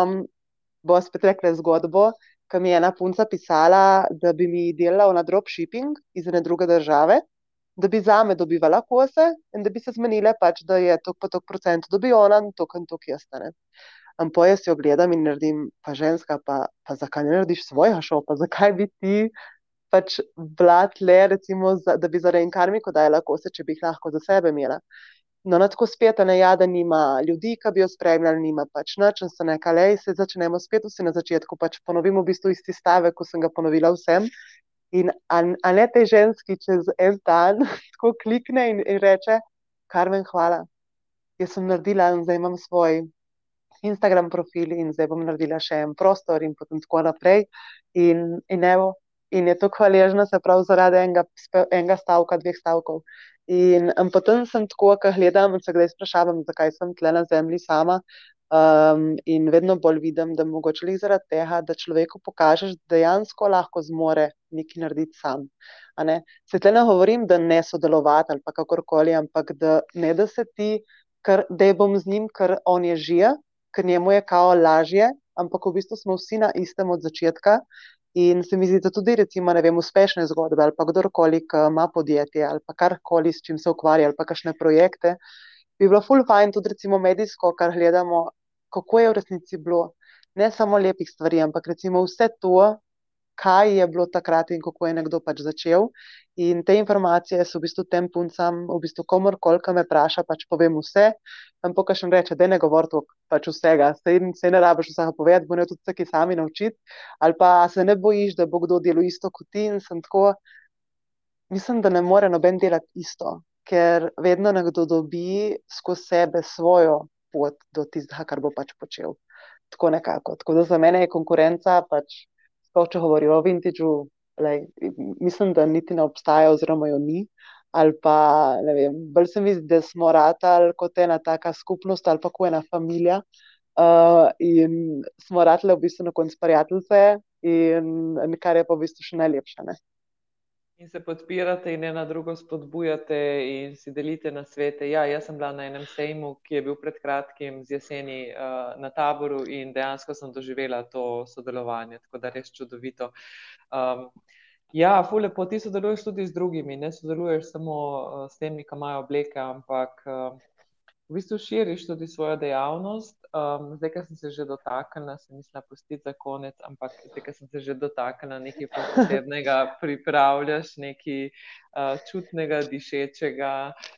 bo spet rekla zgodbo, ki mi je ena punca pisala, da bi mi delala na dropshipping iz ene druge države da bi za me dobivala kose in da bi se zmenile, pač, da je to pa tok procent dobi ona in to, kar to jaz. Ampak jaz jo gledam in naredim, pa ženska, pa, pa zakaj ne narediš svojega šopa, zakaj bi ti pač blat le, recimo, za, da bi za reinkarmiko dajala kose, če bi jih lahko za sebe imela. No, na tako spet, ne, ja, da nima ljudi, ki bi jo spremljali, nima pač nič, in se nekaj le, se začnemo spet vsi na začetku, pač ponovimo v bistvu isti stavek, ko sem ga ponovila vsem. In a ne tej ženski čez en dan (laughs) tako klikne in, in reče, Karmen, hvala, jaz sem naredila in zdaj imam svoj Instagram profil in zdaj bom naredila še en prostor in potem tako naprej. In, in, evo, in je to hvaležna se prav zaradi enega, enega stavka, dveh stavkov. In um, potem sem tako, ko gledam in se kdaj sprašujem, zakaj sem tle na zemlji sama. Um, in vedno bolj vidim, da mogoče le zaradi tega, da človeku pokažeš, da dejansko lahko zmore nekaj narediti sam. Se tle ne govorim, da ne sodelovati ali kakorkoli, ampak da ne da se ti, ker, da bom z njim, ker on je žija, ker njemu je kao lažje, ampak v bistvu smo vsi na istem od začetka In se mi zdi, da tudi recimo, vem, uspešne zgodbe ali pa kdorkoli, ki ima podjetje ali pa karkoli, s čim se ukvarja ali pa kakšne projekte, bi bilo full fajn tudi recimo medijsko, kar gledamo, kako je v resnici bilo. Ne samo lepih stvari, ampak recimo vse to, kaj je bilo takrat in kako je nekdo pač začel. In te informacije so v bistvu tem puncam, v bistvu komorkoli, ki me vpraša, pač povem vse. Ampak, kar še reče, da ne govorim pač vsega, se, se ne rabiš vsega povedati, bo ne tudi vse, ki sami naučiti. Ali pa se ne bojiš, da bo kdo delal isto kot ti in sem tako. Mislim, da ne more noben delati isto, ker vedno nekdo dobi skozi sebe svojo pot do tistega, kar bo pač počel. Tako nekako. Tako da za mene je konkurenca pač sploh če govorijo o vintageu, mislim, da niti ne obstaja, oziroma jo ni. Ali pa, ne vem, bolj se mi zdi, da smo ratali kot ena taka skupnost ali pa kot ena familija. Uh, in smo ratali v bistvu na koncu prijateljice, in kar je pa v bistvu še najlepše. Ne? In se podpirate, in ena drugo spodbujate, in si delite na svete. Ja, jaz sem bila na enem sejmu, ki je bil pred kratkim z jeseni uh, na taboru, in dejansko sem doživela to sodelovanje, tako da res čudovito. Um, ja, fule, po ti sodeluješ tudi z drugimi, ne sodeluješ samo uh, s temi, ki imajo obleke, ampak. Uh, v bistvu širiš tudi svojo dejavnost. Um, zdaj, ki sem se že dotaknila, sem mislila pustiti za konec, ampak zdaj, ki sem se že dotaknila nekaj posebnega, (laughs) pripravljaš nekaj uh, čutnega, dišečega,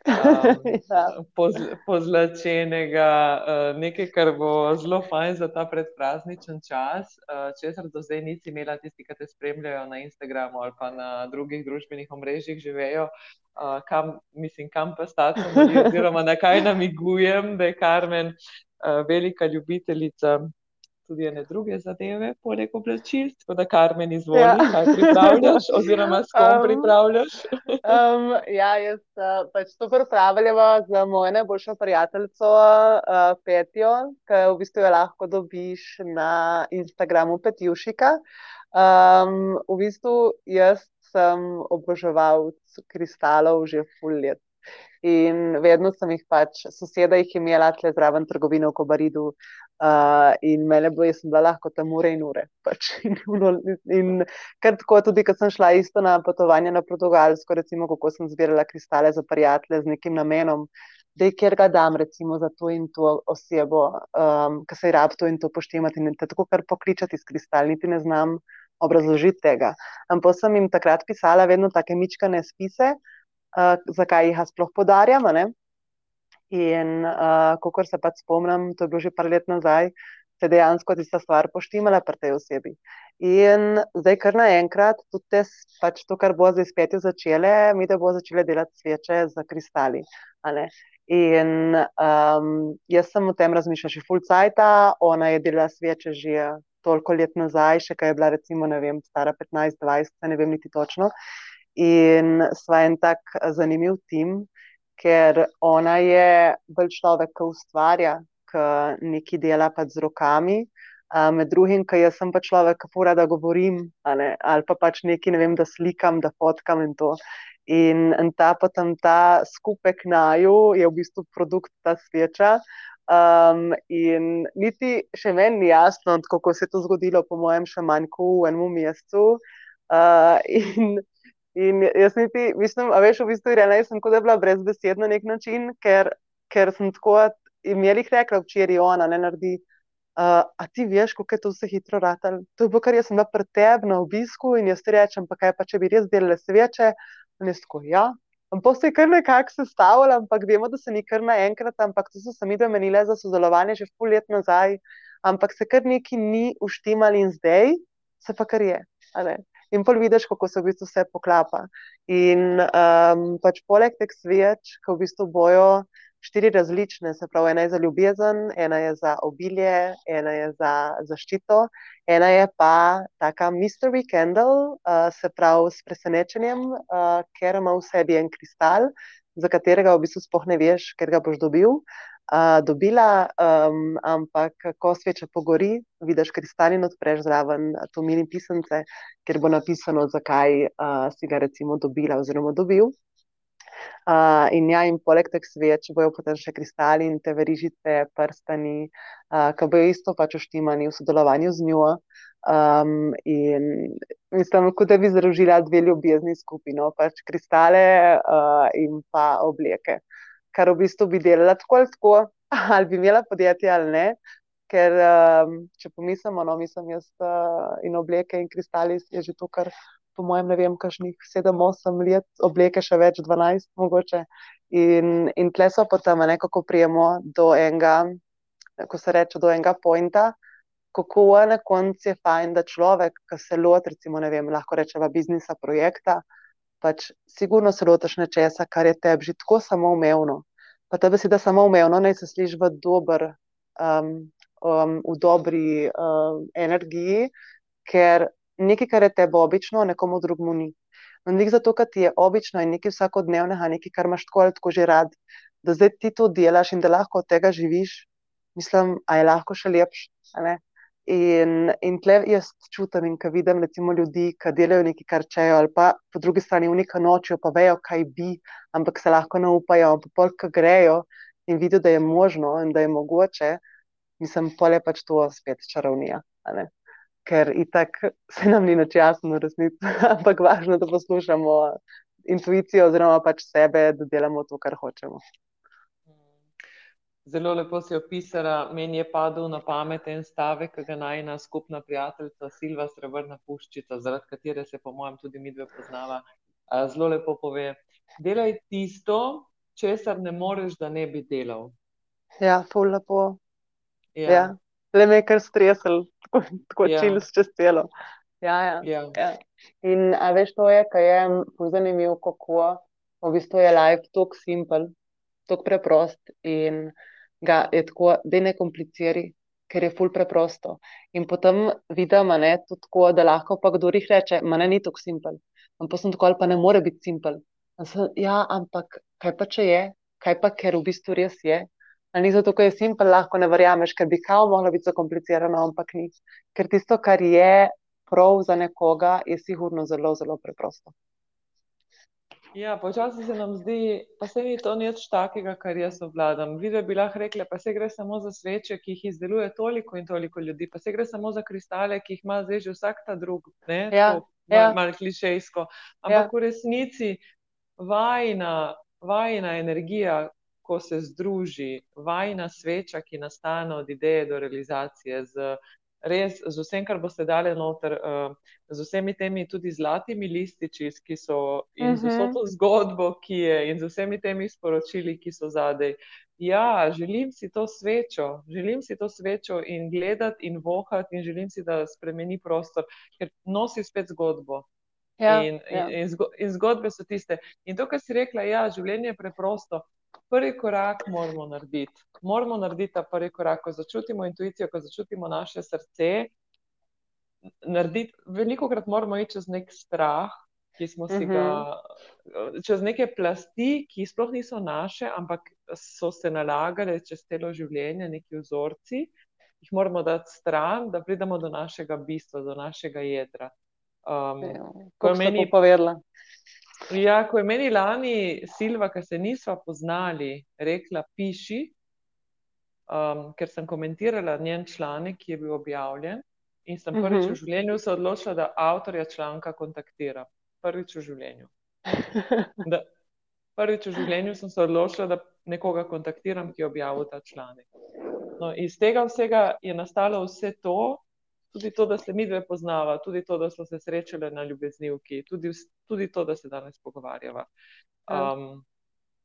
um, (laughs) ja. poz, pozlačenega, uh, nekaj, kar bo zelo fajn za ta predprazničen čas. Uh, česar do zdaj nisi imela, tisti, ki te spremljajo na Instagramu ali pa na drugih družbenih omrežjih, živejo uh, kam, mislim, kam pa stati, oziroma na kaj namigujem, da je Karmen velika ljubiteljica tudi ene druge zadeve, poleg oblačil. Tako da, Karmen, izvoli, ja. kaj pripravljaš, (laughs) oziroma s kom um, pripravljaš. um, ja, jaz uh, pač to pripravljamo za mojo najboljšo prijateljico uh, Petjo, ki v bistvu jo lahko dobiš na Instagramu Petjušika. Um, v bistvu jaz sem oboževalec kristalov že full let. In vedno sem jih pač, soseda jih imela tle zraven trgovine v Kobaridu uh, in mene bo, jaz sem bila lahko tam ure in ure. Pač. (laughs) In, in kar tako tudi, ko sem šla isto na potovanje na Portugalsko, recimo, kako sem zbirala kristale za prijatelje z nekim namenom, da je kjer ga dam, recimo, za to in to osebo, um, ki se je rab to in to poštemati in te tako kar pokličati s kristal, niti ne znam obrazložiti tega. Ampak sem jim takrat pisala vedno take mičkane spise, uh, zakaj jih sploh podarjam. In uh, kot se pač spomnim, to je bilo že par let nazaj, se dejansko tista stvar poštimala pri tej osebi. In zdaj, kar naenkrat, tudi te, pač to, kar bo zdaj spet začele, mi da bo začele delati sveče za kristali. In um, jaz sem o tem razmišljala že fulcajta, ona je delala sveče že toliko let nazaj, še kaj je bila, recimo, ne vem, stara 15-20, ne vem niti točno. In sva en tak zanimiv tim, ker ona je bolj človek, ki ustvarja, ki nekaj dela pač z rokami. Med drugim, ker jaz sem pa človek, ki pora da govorim, ali pa pač nekaj, ne vem, da slikam, da fotkam in to. In, in ta potem ta skupek naju je v bistvu produkt ta sveča. Um, in niti še meni ni jasno, kako se je to zgodilo, po mojem, še manj kot v enem mesecu. Uh, (laughs) in, in jaz niti, mislim, a veš, v bistvu, rejna, sem kot da bila brez besed na nek način, ker, ker sem tako imela jih rekla včeraj, ona ne naredi. Uh, a ti veš, kako je to vse hitro ratalo? To je bilo, kar jaz sem bila pred tebi na obisku in jaz ti rečem, pa kaj pa če bi res delala sveče. In jaz tako, ja, Pa se je kar nekako sestavljalo, ampak vemo, da se ni kar naenkrat, ampak to so se mi domenile za sodelovanje že pol let nazaj, ampak se kar neki ni uštimali in zdaj se pa kar je. In pol vidiš, kako se v bistvu vse poklapa. In um, pač poleg teh sveč, ki v bistvu bojo štiri različne, se pravi, ena je za ljubezen, ena je za obilje, ena je za zaščito, ena je pa taka mystery candle, uh, se pravi, s presenečenjem, uh, ker ima v sebi en kristal, za katerega v bistvu spoh ne veš, ker ga boš dobil. Uh, dobila, um, ampak ko sveča pogori, vidiš kristal in odpreš zraven to mini pisance, kjer bo napisano, zakaj uh, si ga recimo dobila oziroma dobil. Uh, in ja, in poleg teh sveč bojo potem še kristali in te verižice, prstani, uh, ki bojo isto pač oštimani v sodelovanju z njo. Um, in mislim, kot da bi združila dve ljubezni skupino, pač kristale uh, in pa obleke. Kar v bistvu bi delala tako ali tako, (laughs) ali bi imela podjetje ali ne. Ker, um, če pomislimo, no, mislim, jaz uh, in obleke in kristali je že to, kar po mojem, ne vem, kakšnih 7-8 let, obleke še več, 12 mogoče. In, in tle so potem nekako prijemo do enega, ko se reče, do enega pointa, kako na koncu je fajn, da človek, ki se loti, recimo, vem, lahko rečeva biznisa, projekta, pač sigurno se lotiš nečesa, kar je tebi že tako samoumevno. Pa tebe si da samoumevno, naj se sliši v dober. Um, Um, v dobri um, energiji, ker nekaj, kar je tebi obično, nekomu drugemu ni. No, nek zato, ker ti je obično in nekaj vsakodnevnega, nekaj, kar imaš tako ali tako že rad, da zdaj ti to delaš in da lahko od tega živiš, mislim, a je lahko še lepš. In, in tle jaz čutim in ko vidim recimo, ljudi, ki delajo nekaj, kar čejo, ali pa po drugi strani v neki noči, pa vejo, kaj bi, ampak se lahko ne upajo, pa polk grejo in vidijo, da je možno in da je mogoče, mislim, pole pač to spet čarovnija ker itak se nam ni več jasno resnici, (laughs) ampak važno, da poslušamo intuicijo oziroma pač sebe, da delamo to, kar hočemo. Zelo lepo si opisala, meni je padel na pamet en stavek, ki ga najna skupna prijateljica Silva Srebrna Puščica, zaradi katere se po mojem tudi mi dve poznava, zelo lepo pove. Delaj tisto, česar ne moreš, da ne bi delal. Ja, ful lepo. Ja. Ja le me je kar stresel, tako, tako. Ja. čil čez celo. Ja, ja. Ja. ja. In a veš, to je, kaj je zanimivo, kako v bistvu je life tako simpel, tako preprost in ga je tako, da ne kompliciri, ker je ful preprosto. In potem vidimo, da je tako, da lahko pa kdo jih reče, ma ne ni tako simpel. Ampak sem tako ali pa ne more biti simpel. Ja, ampak kaj pa če je, kaj pa ker v bistvu res je. Ali ni zato, ker je simpel, lahko ne verjameš, ker bi kao moglo biti zakomplicirano, ampak ni. Ker tisto, kar je prav za nekoga, je sigurno zelo, zelo preprosto. Ja, počasi se nam zdi, pa se ni to nič takega, kar jaz obvladam. Vidve bi lahko rekla, pa se gre samo za sveče, ki jih izdeluje toliko in toliko ljudi, pa se gre samo za kristale, ki jih ima zdaj že vsak ta drug, ne, ja, ja. malo mal klišejsko. Ampak ja. v resnici vajna, vajna energija, ko se združi vajna sveča, ki nastane od ideje do realizacije, z, res, z vsem, kar boste dali noter, uh, z vsemi temi tudi zlatimi lističi, ki so in z vso mhm. to zgodbo, ki je in z vsemi temi sporočili, ki so zadej. Ja, želim si to svečo, želim si to svečo in gledati in vohati, in želim si, da spremeni prostor, ker nosi spet zgodbo. Ja, in, ja. In, in zgodbe so tiste. In to, kar si rekla, ja, življenje je preprosto prvi korak moramo narediti. Moramo narediti ta prvi korak, ko začutimo intuicijo, ko začutimo naše srce. Narediti, veliko krat moramo iti čez nek strah, ki smo si ga, mhm. čez neke plasti, ki sploh niso naše, ampak so se nalagale čez celo življenje, neki vzorci, jih moramo dati stran, da pridemo do našega bistva, do našega jedra. Um, Kot meni povedala. Ja, ko je meni lani Silva, ki se nisva poznali, rekla: Piši, um, ker sem komentirala njen članek, ki je bil objavljen. In sem prvič uh -huh. v mhm. življenju se odločila, da avtorja članka kontaktiram. Prvič v življenju. (laughs) Da, prvič v življenju sem se odločila, da nekoga kontaktiram, ki je objavil ta članek. No, iz tega vsega je nastalo vse to, tudi to, da se mi dve poznava, tudi to, da smo se srečali na ljubeznivki, tudi, tudi to, da se danes pogovarjava. Um,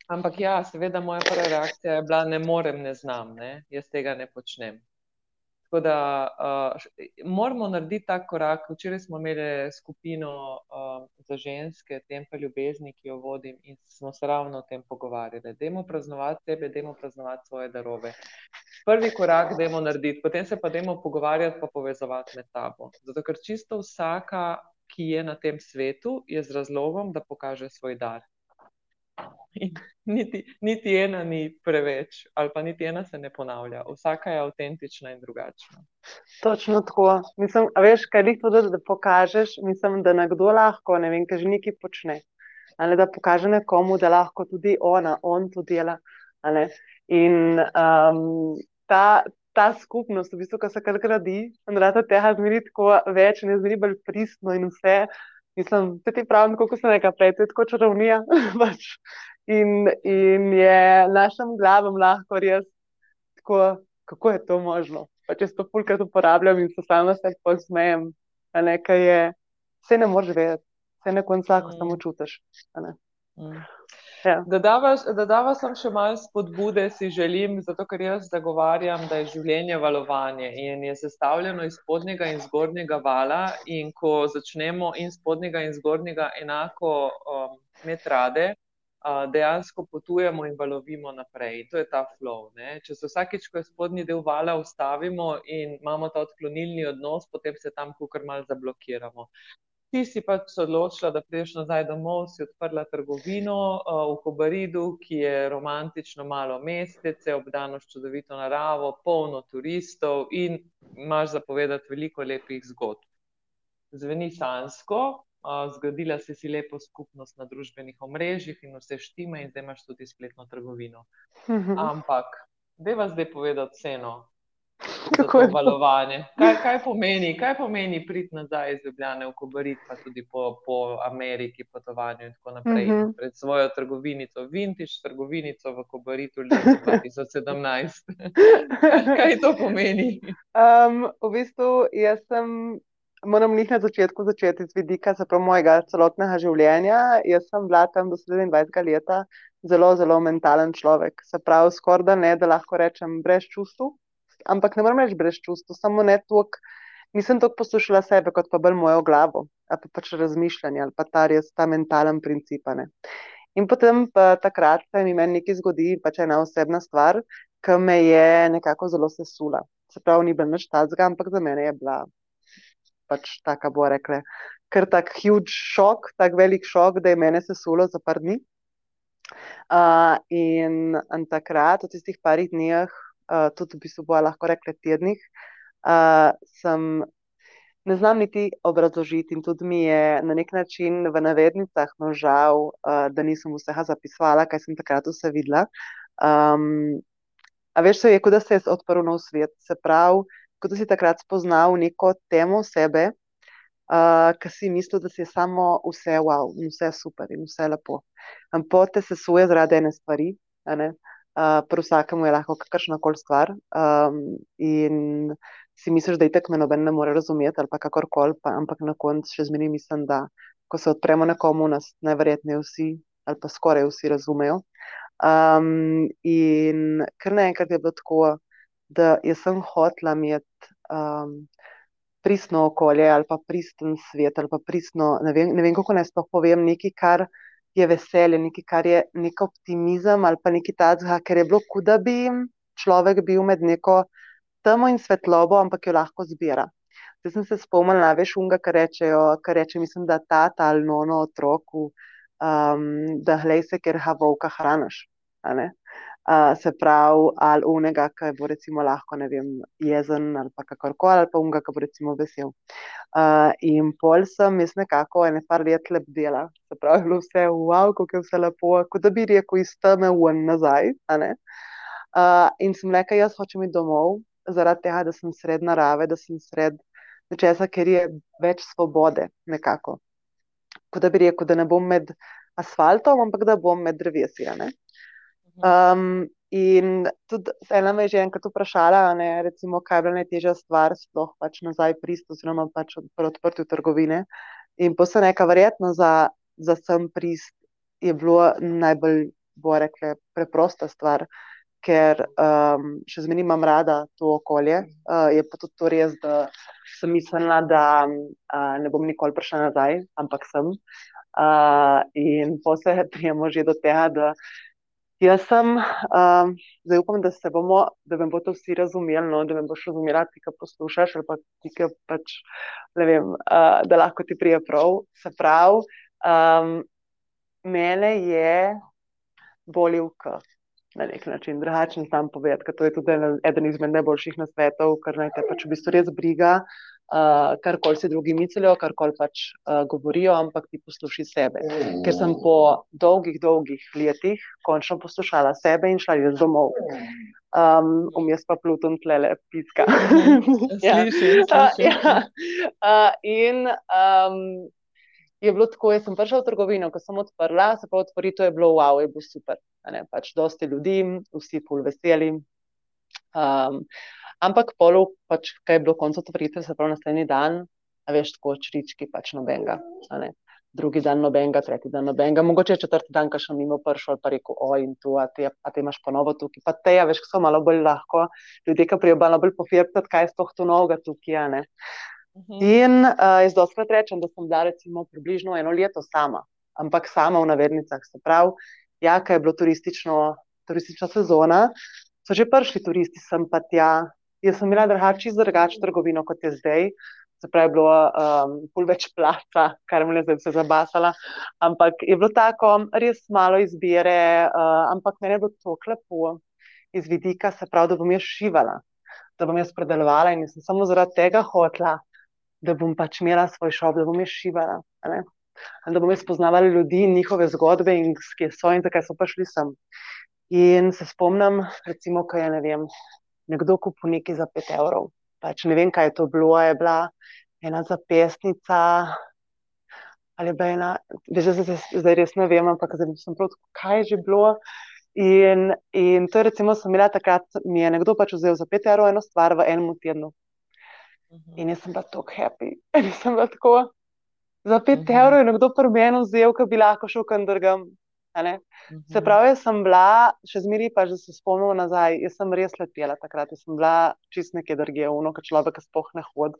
ampak ja, seveda, moja prva reakcija je bila: ne morem, ne znam, ne? jaz tega ne počnem. Tako da uh, moramo narediti ta korak. Včeraj smo imeli skupino uh, za ženske, tem pa ljubezni, ki jo vodim, in smo se ravno o tem pogovarjali. Dajmo praznovati sebe, dajmo praznovati svoje darove. Prvi korak dajmo narediti, potem se pa dajmo pogovarjati, pa povezovati med tabo. Zato, ker čisto vsaka, ki je na tem svetu, je z razlogom, da pokaže svoj dar. Niti, niti ena ni preveč, ali pa niti ena se ne ponavlja. Vsaka je avtentična in drugačna. Točno tako. Mislim, veš, kaj jih to, da, pokažeš, mislim, da nekdo lahko, ne vem, kaj že nekaj počne. Ali da pokaže nekomu, da lahko tudi ona, on to dela. In um, ta, ta skupnost, v bistvu, ki se kar gradi, da se tega zmeri tako več, ne zmeri bolj pristno in vse. Mislim, da ti pravim, kako se nekaj prej, tako čarovnija. (laughs) Pač. in, in je našim glavam lahko res tako, kako je to možno. Pa če to pulkrat uporabljam in se samo se posmejem, nekaj je, vse ne moreš vedeti, vse na koncu lahko mm. samo čutiš. Mm. Ja. Da dava sem še malo spodbude, si želim, zato ker jaz zagovarjam, da je življenje valovanje in je sestavljeno iz spodnjega in zgornjega vala. In ko začnemo in spodnjega in zgornjega enako um, imeti rade, uh, dejansko potujemo in valovimo naprej. In to je ta flow. Ne? Če se vsakeč, ko je spodnji del vala, ustavimo in imamo ta odklonilni odnos, potem se tam kukar mal zablokiramo. Ti si pač se odločila, da prideš nazaj domov, si odprla trgovino uh, v Kobaridu, ki je romantično malo mestece, obdano s čudovito naravo, polno turistov in imaš zapovedati veliko lepih zgodb. Zveni sansko, uh, zgradila si si lepo skupnost na družbenih omrežjih in vse štime in zdaj imaš tudi spletno trgovino. (laughs) Ampak, deva zdaj povedati ceno, Kako je valovanje? Kaj, kaj pomeni, pomeni priti nazaj iz Ljubljana v Kobarit, pa tudi po, po Ameriki, potovanju in tako naprej. Uh mhm. -huh. Pred svojo trgovinico, vintage trgovinico v Kobaritu leta 2017. (laughs) kaj to pomeni? Um, v bistvu jaz sem. Moram jih na začetku začeti z vidika mojega celotnega življenja. Jaz sem bila tam do 27 let, zelo, zelo mentalen človek. Se pravi, skoraj da ne, da lahko rečem, brez čustva ampak ne morem reči brez čustva, samo ne toliko. Nisem toliko poslušala sebe, kot pa bolj mojo glavo, ali pa pač razmišljanje, ali pa ta res ta mentalen princip. Ne. In potem pa takrat se mi nekaj zgodi, pač ena osebna stvar, ki me je nekako zelo sesula. Se pravi, ni bil nič tazga, ampak za mene je bila pač taka, bo rekla, ker tak huge šok, tak velik šok, da je mene sesulo za par dni. Uh, in, in takrat, v tistih parih dneh, uh, tudi v bistvu bo lahko rekla tednih, uh, sem ne znam niti obrazložiti in tudi mi je na nek način v navednicah no žal, uh, da nisem vsega zapisala, kaj sem takrat vse videla. Um, a veš, se je, kot da se je odprl nov svet, se pravi, kot da si takrat spoznal neko temo sebe, uh, ki si mislil, da si je samo vse wow in vse super in vse lepo. Ampak te se suje zaradi ene stvari, ne? Uh, pri vsakemu je lahko kakršna koli stvar. Um, in si misliš, da je tako, noben ne more razumeti ali kakorkoli, pa, ampak na koncu še zmeri mislim, da ko se odpremo nekomu, nas najverjetneje vsi ali pa skoraj vsi razumejo. Um, in kar naenkrat je bilo tako, da sem hotla imeti. Um, Pristno okolje ali pa pristen svet, ali pa pristno, ne vem, ne vem kako naj sploh povem, nekaj, kar je veselje, nekaj, kar je nek optimizem ali pa nekaj takega, ker je bilo, kot da bi človek bil med neko temo in svetlobo, ampak jo lahko zbira. Zdaj sem se spomnila, veš, unga, kar rečejo, kar reče, mislim, da ta ali nono otroku, um, da glej se, ker ha volka hraniš se pravi, ali unega, ki bo recimo lahko, vem, jezen ali pa kakorkoli, ali pa unega, ki bo recimo vesel. Uh, in pol sem jaz nekako ene par let lep dela, se pravi, bilo vse wow, kako je vse lepo, kot da bi rekel iz teme ven nazaj. Uh, in sem rekel, jaz hočem iti domov, zaradi tega, da sem sred narave, da sem sred nečesa, ker je več svobode nekako. Kot da bi rekel, da ne bom med asfaltom, ampak da bom med drevesi. Um, in tudi ena me je že enkrat vprašala, ne, recimo, kaj je bila najtežja stvar, sploh pač nazaj prist, oziroma pač pri odprtju trgovine. In posebej neka verjetno za, za sem prist je bilo najbolj, bo rekla, preprosta stvar, ker um, še zmeraj imam rada to okolje. Uh, je pa tudi to res, da sem mislila, da uh, ne bom nikoli prišla nazaj, ampak sem. Uh, in posebej (laughs) prijemo že do tega, da jaz sem, um, zdaj upam, da se bomo, da me bodo vsi razumeli, no, da me boš razumela, ti, ki poslušaš, ali pa ti, ki pač, ne vem, uh, da lahko ti prije prav. Se pravi, um, mene je bolil k. Na nek način drugačen znam povedati, ker to je tudi eden izmed najboljših nasvetov, kar naj te pač v bistvu res briga, uh, kar koli si drugi mislijo, kar koli pač uh, govorijo, ampak ti posluši sebe. Ker sem po dolgih, dolgih letih končno poslušala sebe in šla jaz domov. Um, Vmes pa Pluton tlele piska. (laughs) ja. Sliši, sliši. Uh, (laughs) ja. uh, in um, je bilo tako, jaz sem prišla v trgovino, ko sem odprla, se pa otvoritev je bilo wow, je bilo super. Pač dosti ljudi, vsi pol veseli. Um, ampak polo, pač, kaj je bilo konec otvoritve, se pravi naslednji dan, veš, tako črički, pač nobenega. Drugi dan nobenega, tretji dan nobenega, mogoče je četrti dan, ki še mimo prišel, pa rekel, oj, in tu, a ti, a ti imaš ponovo tukaj. Pa te, ja, veš, so malo bolj lahko, ljudje, ki prijo malo bolj pofirtati, kaj je sploh tu novega tukaj, a ne. -hmm. In uh, jaz doskrat rečem, da sem bila recimo približno eno leto sama, ampak sama v navednicah. Se pravi, ja, kaj je bilo turistično, turistična sezona, so že prišli turisti sem pa tja. Jaz sem imela drugače, drugače trgovino kot je zdaj. Se pravi, bilo je um, pol več placa, kar me je zdaj vse zabasala. Ampak je bilo tako, res malo izbire, uh, ampak meni je bilo to klepo iz vidika, se pravi, da bom jaz šivala, da bom jaz predelovala in sem samo zaradi tega hotla da bom pač imela svoj šop, da bom jaz šivala. Da bom jaz spoznavala ljudi in njihove zgodbe, in kje so in zakaj so prišli sem. In se spomnim, recimo, ko je ne vem, nekdo kupil nekaj za 5 evrov. Pač ne vem, kaj je to bilo, je bila ena zapestnica. Ali je bila ena, veš, zdaj, zdaj res ne vem, ampak zdaj sem prav, kaj je že bilo. In, in to je, recimo, sem imela takrat, mi je nekdo pač vzel za 5 evrov eno stvar v enem tednu. -hmm. In jaz sem bila tako happy. (laughs) In sem bila tako, za pet mm -hmm. evrov je nekdo pri meni vzel, ki bi lahko šel kam drugam. -hmm. Se pravi, jaz sem bila, še zmeri pa, že se spomnim nazaj, jaz sem res letela takrat, jaz sem bila čist nekje drugje, uno, kot človek, ki spoh ne hod,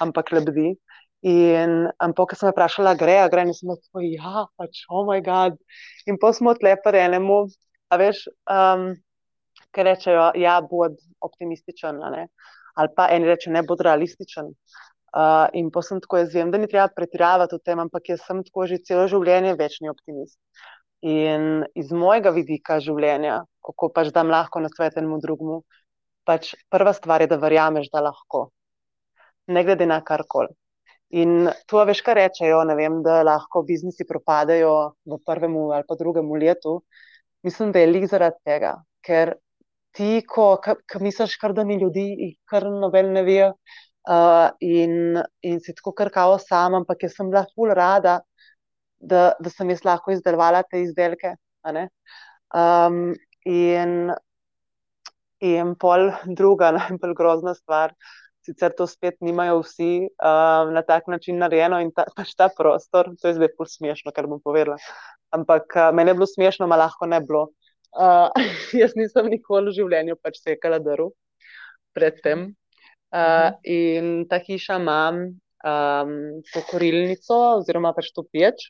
ampak lebdi. In ampak, ko sem vprašala, gre, a gre, in sem rekla, ja, pač, oh moj bog. In pa smo odlepili enemu, a veš, um, ki rečejo, ja, bod optimističen, ali pa eni reče, ne bo realističen. Uh, in pa sem tako, jaz vem, da ni treba pretiravati v tem, ampak jaz sem tako že celo življenje večni optimist. In iz mojega vidika življenja, kako pač dam lahko na svet enemu drugemu, pač prva stvar je, da verjameš, da lahko, ne glede na karkoli. In to veš, kar rečejo, vem, da lahko biznisi propadajo v prvem ali pa drugem letu. Mislim, da je lik zaradi tega, ker ti, ko, ko misliš, kar da ni ljudi, kar noben ne ve. Uh, in, in si tako krkavo sam, ampak jaz sem bila ful rada, da, da sem jaz lahko izdelovala te izdelke. Um, in, in pol druga, (laughs) najbolj grozna stvar. Sicer to spet nimajo vsi um, na tak način narejeno in ta, pač ta prostor, to je zdaj pol smešno, kar bom povedala. Ampak uh, meni je bilo smešno, ma lahko ne bilo. Uh, (laughs) jaz nisem nikoli v življenju pač sekala drv predtem. Uh, in ta hiša ima um, to korilnico, oziroma pač to peč.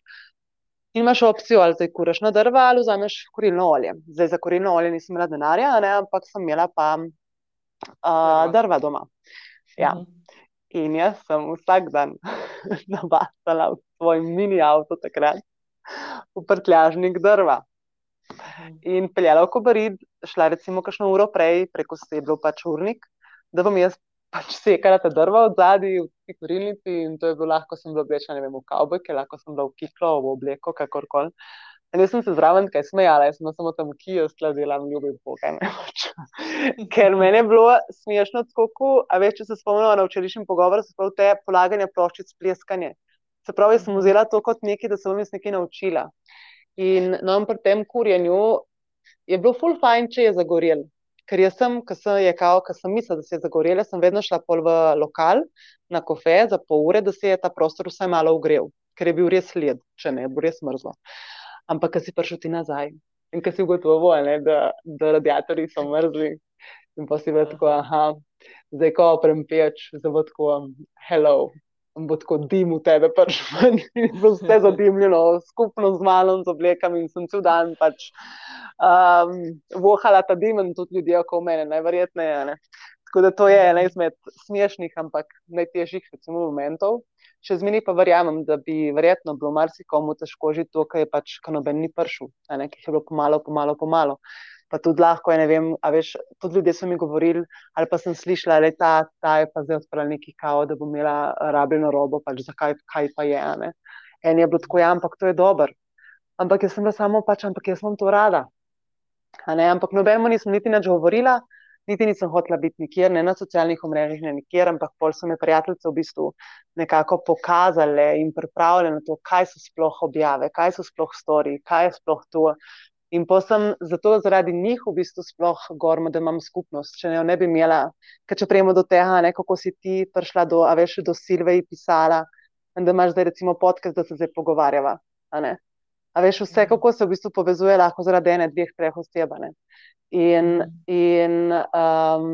In imaš opcijo, ali zdaj kuraš na drva ali vzameš korilno olje. Zdaj za korilno olje nisem imela denarja, ne, ampak sem imela pa uh, drva doma. Ja. In jaz sem vsak dan (laughs) nabasala v svoj mini avto takrat v prtljažnik drva. In peljala v Kobarid, šla recimo kakšno uro prej, preko sedlo pač urnik, da bom jaz pač sekala ta drva od zadaj v tej kurilnici in to je bilo lahko, sem bila oblečena, ne vem, v kavbojke, lahko sem bila v kiklo, v obleko, kakorkoli. In jaz sem se zraven kaj smejala, jaz sem samo tam, ki jo skladila, ljubi Boga, ne več. (laughs) Ker meni je bilo smešno, kako, a več, če se spomnimo na včerajšnji pogovor, se pravi te polaganje ploščic, pleskanje. Se pravi, jaz sem vzela to kot nekaj, da sem jaz nekaj naučila. In no, pri tem kurjenju je bilo full fajn, če je zagorel. Ker jaz sem, ki sem, je kao, ki sem mislila, da se je zagorela, sem vedno šla pol v lokal na kofe za pol ure, da se je ta prostor vsaj malo ugrel, ker je bil res led, če ne, bo res mrzlo. Ampak, ki si prišel ti nazaj in ki si ugotovil, da, da radiatorji so mrzli in pa si vedno tako, aha, zdaj ko oprem peč, zdaj bo tako, hello, bo tako dim v tebe, pač vse zadimljeno, skupno z malom, z oblekami in sem cel dan pač um, vohala ta dim in tudi ljudje okoli mene, najverjetneje. Ne. Tako da to je ena izmed smešnih, ampak najtežjih recimo, momentov. Še zmeni pa verjamem, da bi verjetno bilo marsikomu težko že to, kar je pač kanoben ni pršil, ki je bilo pomalo, pomalo, pomalo pa tudi lahko je, ne vem, a veš, tudi ljudje so mi govorili, ali pa sem slišala, da je ta, ta je pa zdaj odprla neki kao, da bo imela rabljeno robo, pač zakaj, kaj pa je. Ne? En je bilo tako, ja, ampak to je dober. Ampak jaz sem bila samo pač, ampak jaz sem to rada. Ampak nobeno nisem niti nič govorila, niti nisem hotela biti nikjer, ne na socialnih omrežjih, ne nikjer, ampak pol so me prijateljice v bistvu nekako pokazale in pripravljene na to, kaj so sploh objave, kaj so sploh stori, kaj je sploh to. In pa sem zato zaradi njih v bistvu sploh gorma, da imam skupnost. Če ne, ne bi imela, ker če prejmo do tega, ne, kako si ti prišla do, a veš, do Silve in pisala, da imaš zdaj recimo podcast, da se zdaj pogovarjava. A, a veš, vse, mhm. kako se v bistvu povezuje lahko zaradi ene, dveh, treh oseb. In, mhm. in um,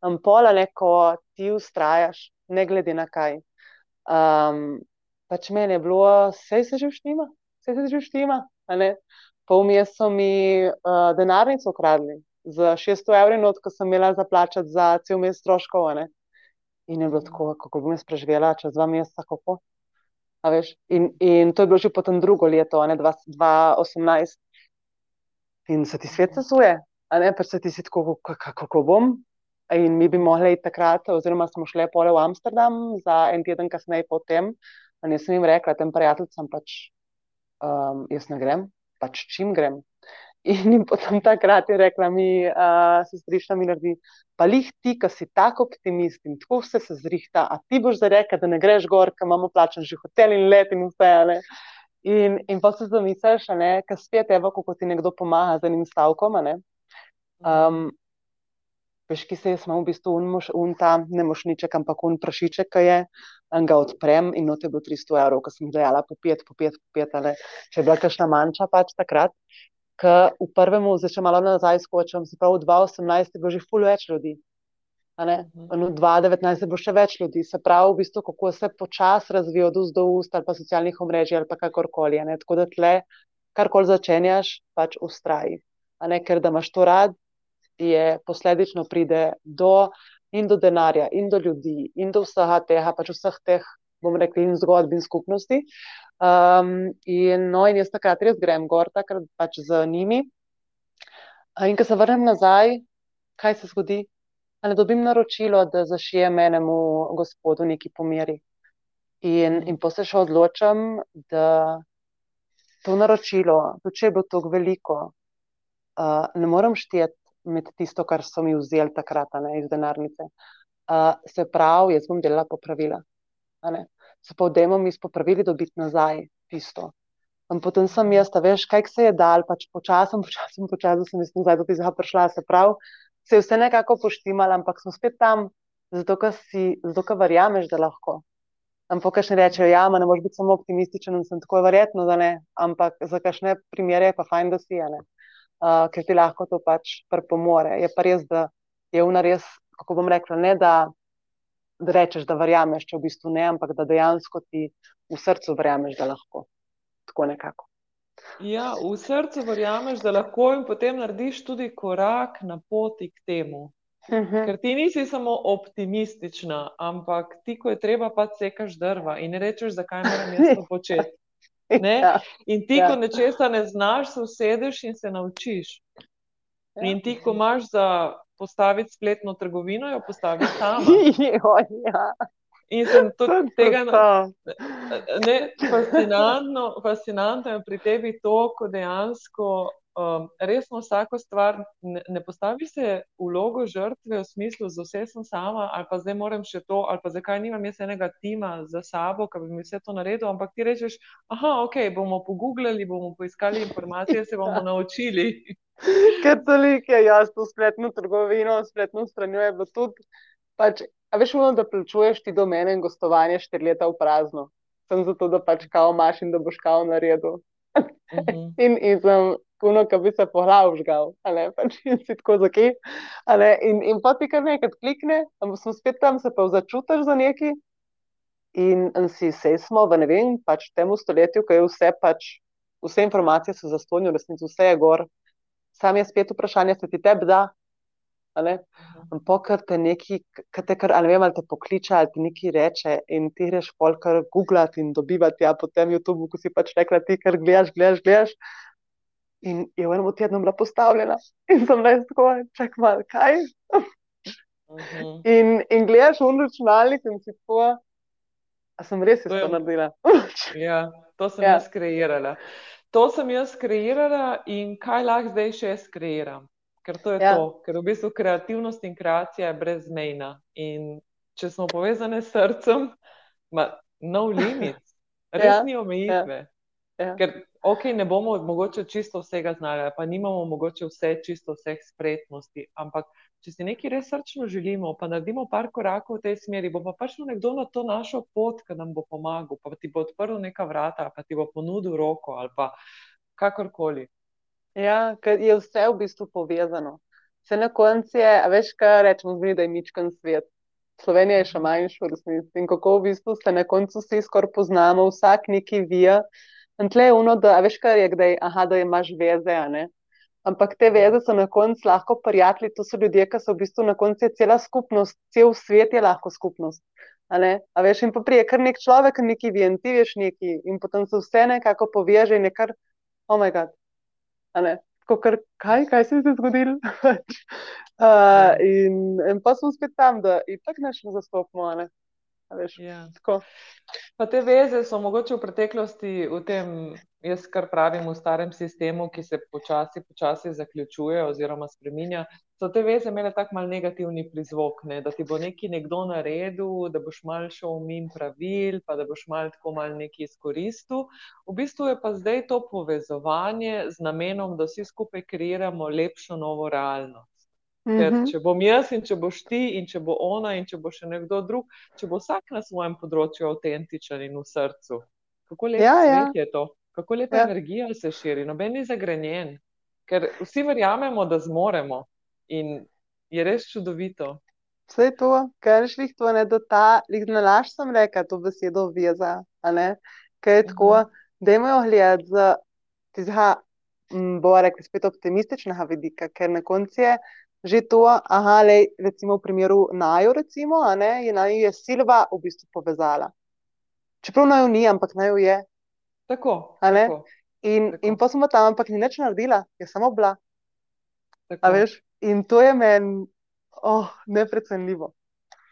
ampola, ne, ko ti ustrajaš, ne glede na kaj. Um, pač meni je bilo, vse se že vštima, vse se že vštima pa vmes so mi uh, denarnico ukradli za 600 evrov, not, ko sem imela za plačati za cel mesec stroškov. Ne? In je bilo tako, kako bom jaz preživela čez dva meseca, kako. In, in to je bilo že potem drugo leto, ne 2018. In se ti svet sesuje, ne pa se ti si tako, kako bom. In mi bi mogli iti takrat, oziroma smo šli pole v Amsterdam za en teden kasneje potem. In jaz sem jim rekla, tem prijateljem pač, um, jaz ne grem, pač čim grem. In, potem takrat je rekla mi, uh, se strišna mi naredi, pa lih ti, ki si tako optimist in tako vse se zrihta, a ti boš zdaj rekel, da ne greš gor, ker imamo plačen že hotel in let in vse. Ne? In, in pa se zamisliš, ker spet je, kako ti nekdo pomaga z enim stavkom. Um, Veš, ki se jaz imam v bistvu un, moš, un ta nemošniček, ampak un prašiček, ki je, in ga odprem in not je bilo 300 evrov, ko sem dajala po pet, po pet, po pet, ali če je bila kakšna manjša pač takrat. Ker v prvem, zdaj če malo nazaj skočim, se pravi v 2018 je bilo že ful več ljudi. Mhm. V 2019 je bilo še več ljudi, se pravi, v bistvu, kako se počasi razvijajo od ust do ust ali pa socialnih omrežij ali pa kakorkoli. Tako da tle, karkoli začenjaš, pač ustraji. Ker da imaš to rad, je posledično pride do, in do denarja, in do ljudi, in do vsega tega, pač vseh teh, bom rekel, in zgodb in skupnosti. Um, in, no, in jaz takrat res grem gor, takrat pač z njimi. In ko se vrnem nazaj, kaj se zgodi? Ne dobim naročilo, da zašijem enemu gospodu neki pomeri. In, in pa se še odločam, da to naročilo, tudi če je bilo tako veliko, uh, ne morem šteti med tisto, kar so mi vzeli takrat ne, iz denarnice. Uh, se pravi, jaz bom delala popravila. Se pa vdemo mi s popravili dobiti nazaj tisto. In potem sem jaz, da veš, kaj se je dal, pač počasem, (laughs) počasem, počasem sem jaz nazaj do tega prišla. Se pravi, se je vse nekako poštimalo, ampak smo spet tam, zato ker si, zato ker verjameš, da lahko. Ampak kakšne rečejo, ja, ne moreš biti samo optimističen in sem tako verjetno, da ne, ampak za kakšne primere je pa fajn, da si je ne uh, ker ti lahko to pač pripomore. Je pa res, da je vna res, kako bom rekla, ne da, da rečeš, da verjameš, če v bistvu ne, ampak da dejansko ti v srcu verjameš, da lahko. Tako nekako. Ja, v srcu verjameš, da lahko in potem narediš tudi korak na poti k temu. Uhum. Ker ti nisi samo optimistična, ampak ti, ko je treba, pa sekaš drva in rečeš, zakaj moram jaz to početi. (laughs) Ja. In ti, ja. ko nečesa ne znaš, se usedeš in se naučiš. Ja. In ti, ko imaš za postaviti spletno trgovino, jo postaviš tam. (laughs) ja. In sem tudi tega naučil. Fascinantno, fascinantno je pri tebi to, ko dejansko um, resno vsako stvar, ne, ne postavi se vlogo žrtve v smislu, da vse sem sama, ali pa zdaj moram še to, ali pa zakaj nimam jaz enega tima za sabo, ki bi mi vse to naredil. Ampak ti rečeš, ah, ok, bomo pogooglali, bomo poiskali informacije, se bomo naučili. (laughs) Ker toliko je jaz to spletno trgovino, spletno stranjo je bilo tudi. Pač, a veš, ono, da plačuješ ti do mene in gostovanje štiri leta v prazno. Sem zato, da pač kao imaš in da boš kao naredil. Uh (laughs) -huh. in, in sem puno, ki bi se pohlavil, žgal, ali pač (laughs) si tako za kje. In, in pa ti kar nekaj klikne, ampak smo spet tam, se pa začutiš za neki. In, in si se smo v ne vem, pač temu stoletju, ko je vse pač, vse informacije so zastonjene, resnici vse je gor. Sam je spet vprašanje, se ti tebi da. Ampak te neki, te kar, ali vem, ali te pokliče, ali ti nekaj reče, in ti greš polkar googlati in dobivati, a potem YouTube, ko si pač rekla, ti kar gledaš, gledaš, gledaš. In je v enem tednu bila postavljena, in sem res tako, čak malo, kaj. Uh mhm. -huh. in, in gledaš v računalnik, in si tako, a sem res to, to naredila. (laughs) ja, to sem ja. jaz kreirala. To sem jaz kreirala, in kaj lahko zdaj še skreiram ker to je ja. to, ker v bistvu kreativnost in kreacija je brezmejna. In če smo povezani s srcem, ima no limit, res ja. ni omejitve. Ja. Ja. Ker, ok, ne bomo mogoče čisto vsega znali, pa nimamo mogoče vse čisto vseh spretnosti, ampak če si nekaj res srčno želimo, pa naredimo par korakov v tej smeri, bo pa prišel nekdo na to našo pot, ki nam bo pomagal, pa ti bo odprl neka vrata, pa ti bo ponudil roko ali pa kakorkoli. Ja, ker je vse v bistvu povezano. Vse na koncu je, veš, kaj rečemo, zmi, da je ničkan svet. Slovenija je še manjša v resnici in kako v bistvu se na koncu vsi skoraj poznamo, vsak neki vija. In tle je uno, da veš, kaj je, kdaj, aha, da imaš veze, a ne. Ampak te veze so na koncu lahko prijatelji, to so ljudje, ki so v bistvu na koncu cela skupnost, cel svet je lahko skupnost. A, a veš, in pa prije, kar nek človek, neki vien, ti veš neki, in potem se vse nekako poveže in je kar, oh moj bog, Kar, kaj, kaj se je zgodilo? uh, (laughs) in, in pa smo spet tam, da je tako nešto zastopno. Veš, ja. Pa te veze so mogoče v preteklosti, v tem, jaz kar pravim, v starem sistemu, ki se počasi, počasi zaključuje oziroma spremenja. So te veze imele tako mal negativni prizvok, ne? da ti bo nekaj nekdo naredil, da boš mal šel mimo pravil, pa da boš mal tako mal nekaj izkoristil. V bistvu je pa zdaj to povezovanje z namenom, da vsi skupaj kreiramo lepšo novo realnost. Ker če bom jaz, in če boš ti, in če bo ona, in če bo še nekdo drug, če bo vsak na svojem področju avtentičen in v srcu, kako lepo ja, ja. je to, kako lepa ja. energija se širi, noben je zagrenjen, ker vsi verjamemo, da zmoremo. In je res čudovito. Vse je to, kar je šlo, to ne do ta, lik na laž sem rekel to besedo veza, ker je tako, da imajo gledati za tizha, bo rekel spet optimističnega vidika, ker na koncu je že to, aha, lej, recimo v primeru Najo, recimo, ne, je Najo je Silva v bistvu povezala. Čeprav Najo ni, ampak Najo je. Tako. In, tako. in pa smo tam, ampak ni nič naredila, je samo bila. In to je meni oh, neprecenljivo.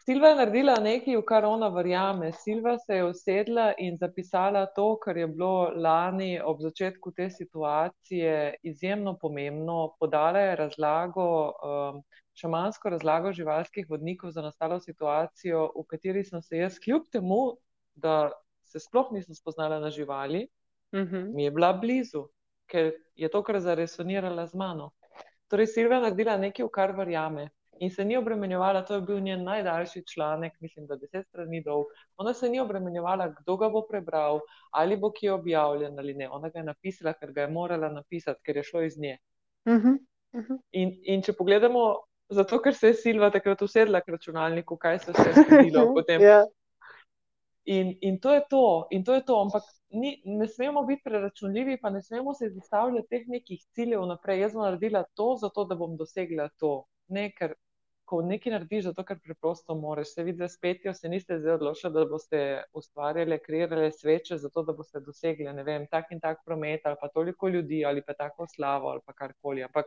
Silva je naredila nekaj, v kar ona verjame. Silva se je usedla in zapisala to, kar je bilo lani ob začetku te situacije izjemno pomembno. Podala je razlago, um, šamansko razlago živalskih vodnikov za nastalo situacijo, v kateri sem se jaz, kljub temu, da se sploh nisem spoznala na živali, uh mhm. -huh. mi je bila blizu, ker je to, kar zaresonirala z mano. Torej, Silva je naredila nekaj, v kar verjame in se ni obremenjevala, to je bil njen najdaljši članek, mislim, da deset strani dolg. Ona se ni obremenjevala, kdo ga bo prebral, ali bo ki objavljen ali ne. Ona ga je napisala, ker ga je morala napisati, ker je šlo iz nje. Uh -huh. Uh -huh. In, in če pogledamo, zato ker se je Silva takrat usedla k računalniku, kaj se je zgodilo (laughs) potem. yeah. Ja. In, in to je to, in to je to. Ampak ni, ne smemo biti preračunljivi, pa ne smemo se zastavljati teh nekih ciljev naprej. Jaz bom naredila to, zato da bom dosegla to. Ne, ker ko nekaj narediš, zato ker preprosto moraš. Se vidi, da spet jo se niste zdaj odločili, da boste ustvarjali, kreirali sveče, zato da boste dosegli, vem, tak in tak promet ali pa toliko ljudi ali pa tako slavo ali pa karkoli. Ampak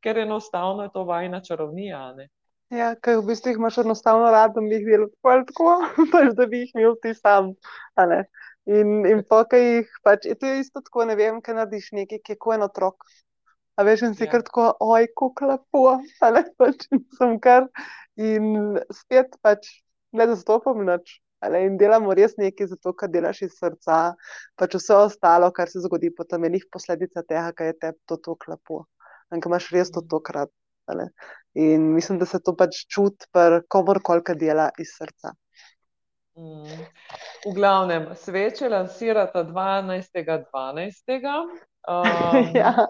ker enostavno je to vajna čarovnija. Ne? Ja, ker v bistvu imaš enostavno rad, da bi jih delal tako, tako (laughs) pač, da bi jih imel ti sam. In, in pa, kaj jih pač, to je isto tako, ne vem, kaj narediš nekaj, ki je kot en otrok. A veš, in si Ja. kar tako, oj, kako lepo, ali pač (laughs) sem kar. In spet pač ne zastopam nič. ali, In delamo res nekaj zato, ker delaš iz srca, pač vse ostalo, kar se zgodi, potem je njih posledica tega, kaj je tebi to tako lepo. In ko imaš res to tokrat. ali. In mislim, da se to pač čuti pri komorkoli, ki dela iz srca. Mm. V glavnem, sveče lansirata 12.12. Um, ja.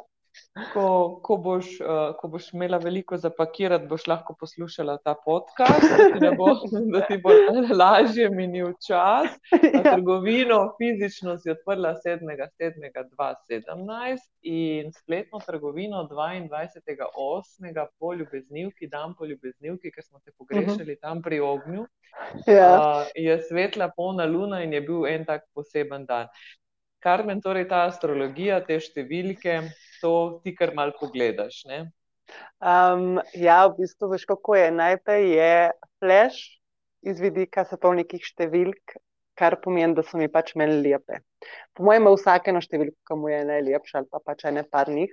Ko, ko, boš, uh, ko boš imela veliko zapakirati, boš lahko poslušala ta podcast, da bo, (laughs) da ti bo lažje minil čas. (laughs) Ja. trgovino fizično si odprla 7.7.2017 in spletno trgovino 22.8. po ljubeznivki, dan po ljubeznivki, ker smo te pogrešali tam pri ognju. Ja. Uh, je svetla polna luna in je bil en tak poseben dan. Karmen, torej ta astrologija, te številke, to ti kar mal pogledaš. Ne? Um, ja, v bistvu veš, kako je. Najprej je flash iz vidika nekih številk, kar pomeni, da so mi pač meni lepe. Po mojem, ima vsak eno številko, ki mu je najlepša, ali pa pač ene par njih.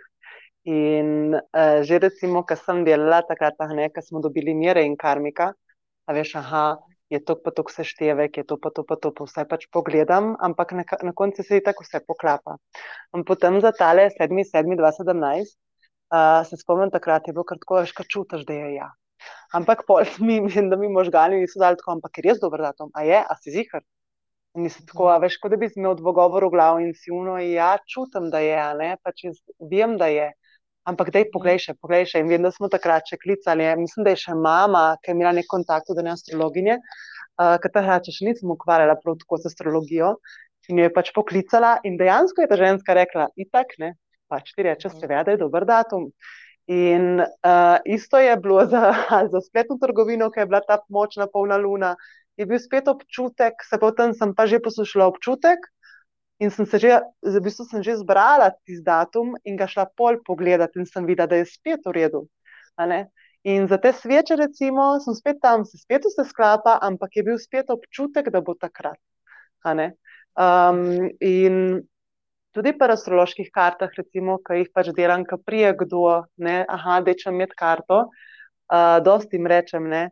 In uh, že recimo, ko sem delala takrat, ne, ko smo dobili mire in karmika, a veš, aha, je to pa to seštevek, je to pa to pa to, pa vse pač pogledam, ampak na, na koncu se je tako vse poklapa. In potem za tale 7.7.2017 uh, se spomnim, takrat je bilo kar tako, kar čutiš, da je ja. Ampak pol (laughs) mi, da mi možgani niso dali tako, ampak je res dober datum, a je, a si zihar. In nisem tako, a veš, kot da bi imel odgovor v glavu in si uno, ja, čutim, da je, ne, pač vem, da je. Ampak daj, poglej še, poglej še. In vem, da smo takrat še klicali, mislim, da je še mama, ki je imela nek kontakt, da ne astrologinje, uh, ker takrat še nisem ukvarjala prav tako z astrologijo. In jo je pač poklicala in dejansko je ta ženska rekla, itak ne, pač ti reče, seveda je dober datum. In uh, isto je bilo za, (laughs) za spletno trgovino, ki je bila ta močna polna luna. Je bil spet občutek, se potem sem pa že poslušala občutek in sem se že, v bistvu sem že zbrala tisti datum in ga šla pol pogledati in sem videla, da je spet v redu. In za te sveče, recimo, sem spet tam, se spet vse sklapa, ampak je bil spet občutek, da bo takrat. Um, in tudi pri astroloških kartah, recimo, ki jih pač delam, ki prije kdo, ne, aha, da če imeti karto, uh, dosti jim rečem, ne,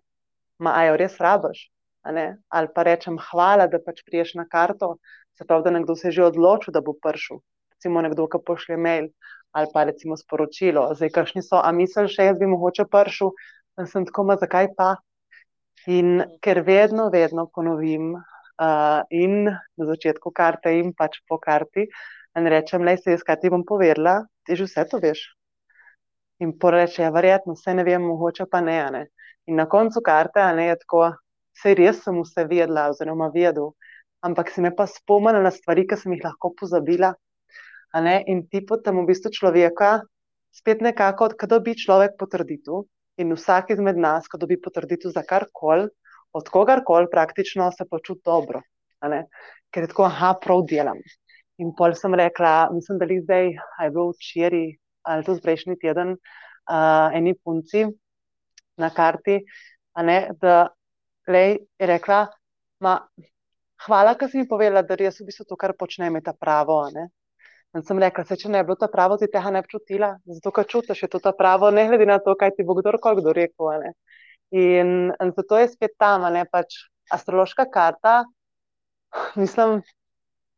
ma ajo res rabaš, ali pa rečem hvala, da pač priješ na karto, se pravi, da nekdo se je že odločil, da bo prišel, recimo nekdo, ki pošlje mail ali pa recimo sporočilo, zdaj kakšni so, a misel še jaz bi mogoče prišel, in sem tako, ma zakaj pa? In ker vedno, vedno ponovim uh, in na začetku karte in pač po karti, in rečem, le se jaz, kaj ti bom povedala, ti že vse to veš. In poreče, ja, verjetno, vse ne vem, mogoče pa ne, ne. In na koncu karte, a ne, je tako, vse res sem vse vedela, oziroma vedel, ampak si me pa spomnila na stvari, ki sem jih lahko pozabila. in ti potem v bistvu človeka spet nekako, ko dobi človek potrditev, in vsak izmed nas, ko dobi potrditev za karkoli, od kogarkoli praktično se počuti dobro. Ker je tako, aha, prav delam. In pol sem rekla, mislim, da je zdaj, a je bilo včeraj ali tudi prejšnji teden, uh, eni punci na karti, ne, da lej, je rekla, ma, hvala, ker si mi povedala, da res v bistvu to, kar počnem, je ta pravo. ne." In sem rekla, se če ne bi bilo ta pravo, ti tega ne bi čutila, zato ker čutiš, je to ta pravo, ne glede na to, kaj ti bo kdorkoli kdo rekel. In, in zato je spet tam, ne pač astrološka karta, mislim,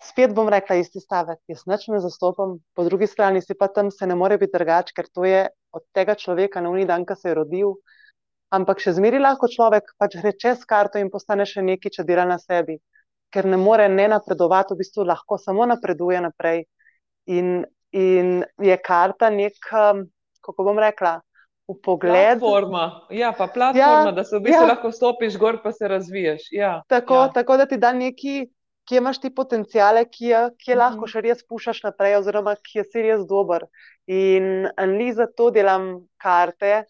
spet bom rekla isti stavek, jaz nič ne zastopam, po drugi strani si pa tam se ne more biti drugač, ker to je od tega človeka na uni dan, ki se je rodil. Ampak še zmeri lahko človek pač gre čez karto in postane še nekaj, če dela na sebi, ker ne more ne napredovati, v bistvu lahko samo napreduje naprej. In, in je karta nek, um, kako bom rekla, v pogled. Platforma, ja, pa platforma, Ja, da se v bistvu ja. lahko stopiš gor, pa se razviješ. Ja, Tako, ja. tako da ti da neki, kje imaš ti potencijale, ki je, ki je lahko Mhm. še res pušaš naprej, oziroma ki je si res dober. In li zato delam karte,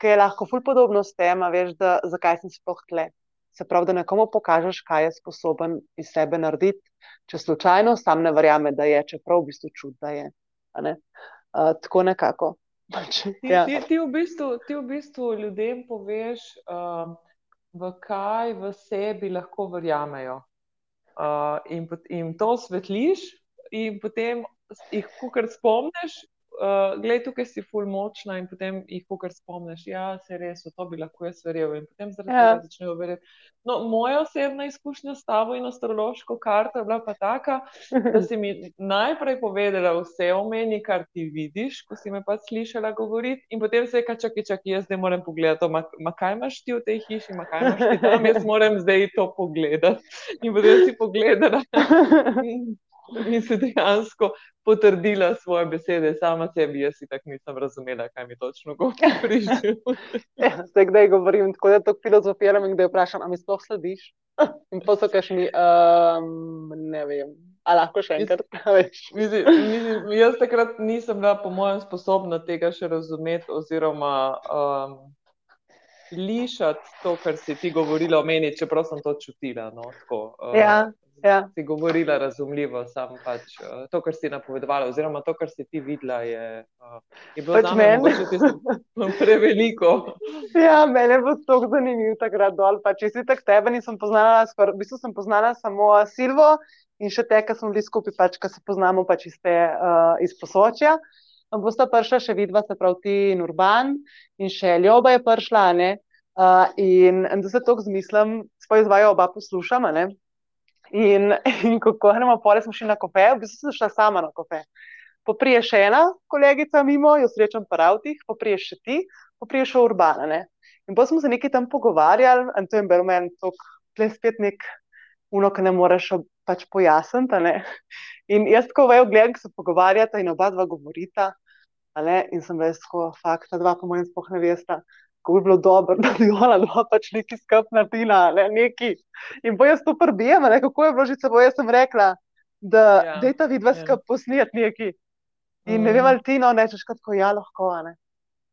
ki je lahko ful podobno s tem, veš, da zakaj sem sploh tle. Se pravi, da nekomu pokažeš, kaj je sposoben iz sebe narediti, če slučajno sam ne verjame, da je, čeprav v bistvu čut, da je. ne. Uh, tako nekako. Pač, (laughs) Ti, ja. ti, ti, v bistvu, ti v bistvu ljudem poveš, um, v kaj v sebi lahko verjamejo. Uh, in, pot- in to osvetliš, in potem jih, kar spomniš, uh, glej, tukaj si ful močna in potem jih kar spomniš, ja, se res, to bi lahko jaz verjel in potem zaradi ja. tega začnejo verjeti. No, moja osebna izkušnja s tabo in astrološko karto je bila pa taka, da si mi najprej povedala vse o meni, kar ti vidiš, ko si me pa slišala govoriti in potem se je kaj čakaj, čakaj, jaz zdaj moram pogledati, ma, ma kaj imaš ti v tej hiši, ma kaj imaš ti tam, jaz moram zdaj to pogledati. In potem si pogledala. (laughs) in se dejansko potrdila svoje besede, sama sebi, jaz si tako nisem razumela, kaj mi točno govoriš. (laughs) ja, zdaj, kdaj govorim, tako da to filozofiram in da vprašam, ali mi sploh slediš? (laughs) in pa so kašni, um, ne vem. A lahko še enkrat preveč. (laughs) Jaz takrat nisem bila, po mojem, sposobna tega še razumeti, oziroma um, slišati to, kar si ti govorila o meni, čeprav sem to čutila. No, tako, uh, ja ja. si govorila razumljivo, samo pač, uh, to, kar si napovedovala, oziroma to, kar si ti videla, je, uh, je bilo pač zame preveliko. ja, meni je bilo tako zanimivo takrat dol. Pa, če si tako tebe nisem poznala, skor, v bistvu sem poznala samo Silvo in še te, ki smo bili skupaj, pač, ki se poznamo pač iz, te, uh, iz posočja. Bosta prišla še vidva, se pravi ti in Urban, in še Ljoba je prišla. Uh, in, in da se to zmislim, spoj izvajo oba poslušama. In, (laughs) in ko gremo pole, smo šli na kofe, v bistvu sem šla sama na kofe. Poprije še ena kolegica mimo, jo srečam pa avtih, poprije še ti, poprije še urbana. Ne? In pa smo se nekaj tam pogovarjali, in to je bilo meni tako, tle spet nek uno, ki ne moreš pač pojasniti. Ne? In jaz tako vejo gledam, ki se pogovarjata in oba dva govorita. In sem res tako, fakt, ta dva po mojem spoh ne veste kako bi bilo dobro, (laughs) da bi ona dva pač neki skupna tina, ne, neki. In bo jaz to prbijem, ne, kako je bilo že sabo, jaz sem rekla, da ja. je ta vidva ja. skup posnijati neki. In mm. ne vem, ali ti no nečeš, kako ja lahko, ne.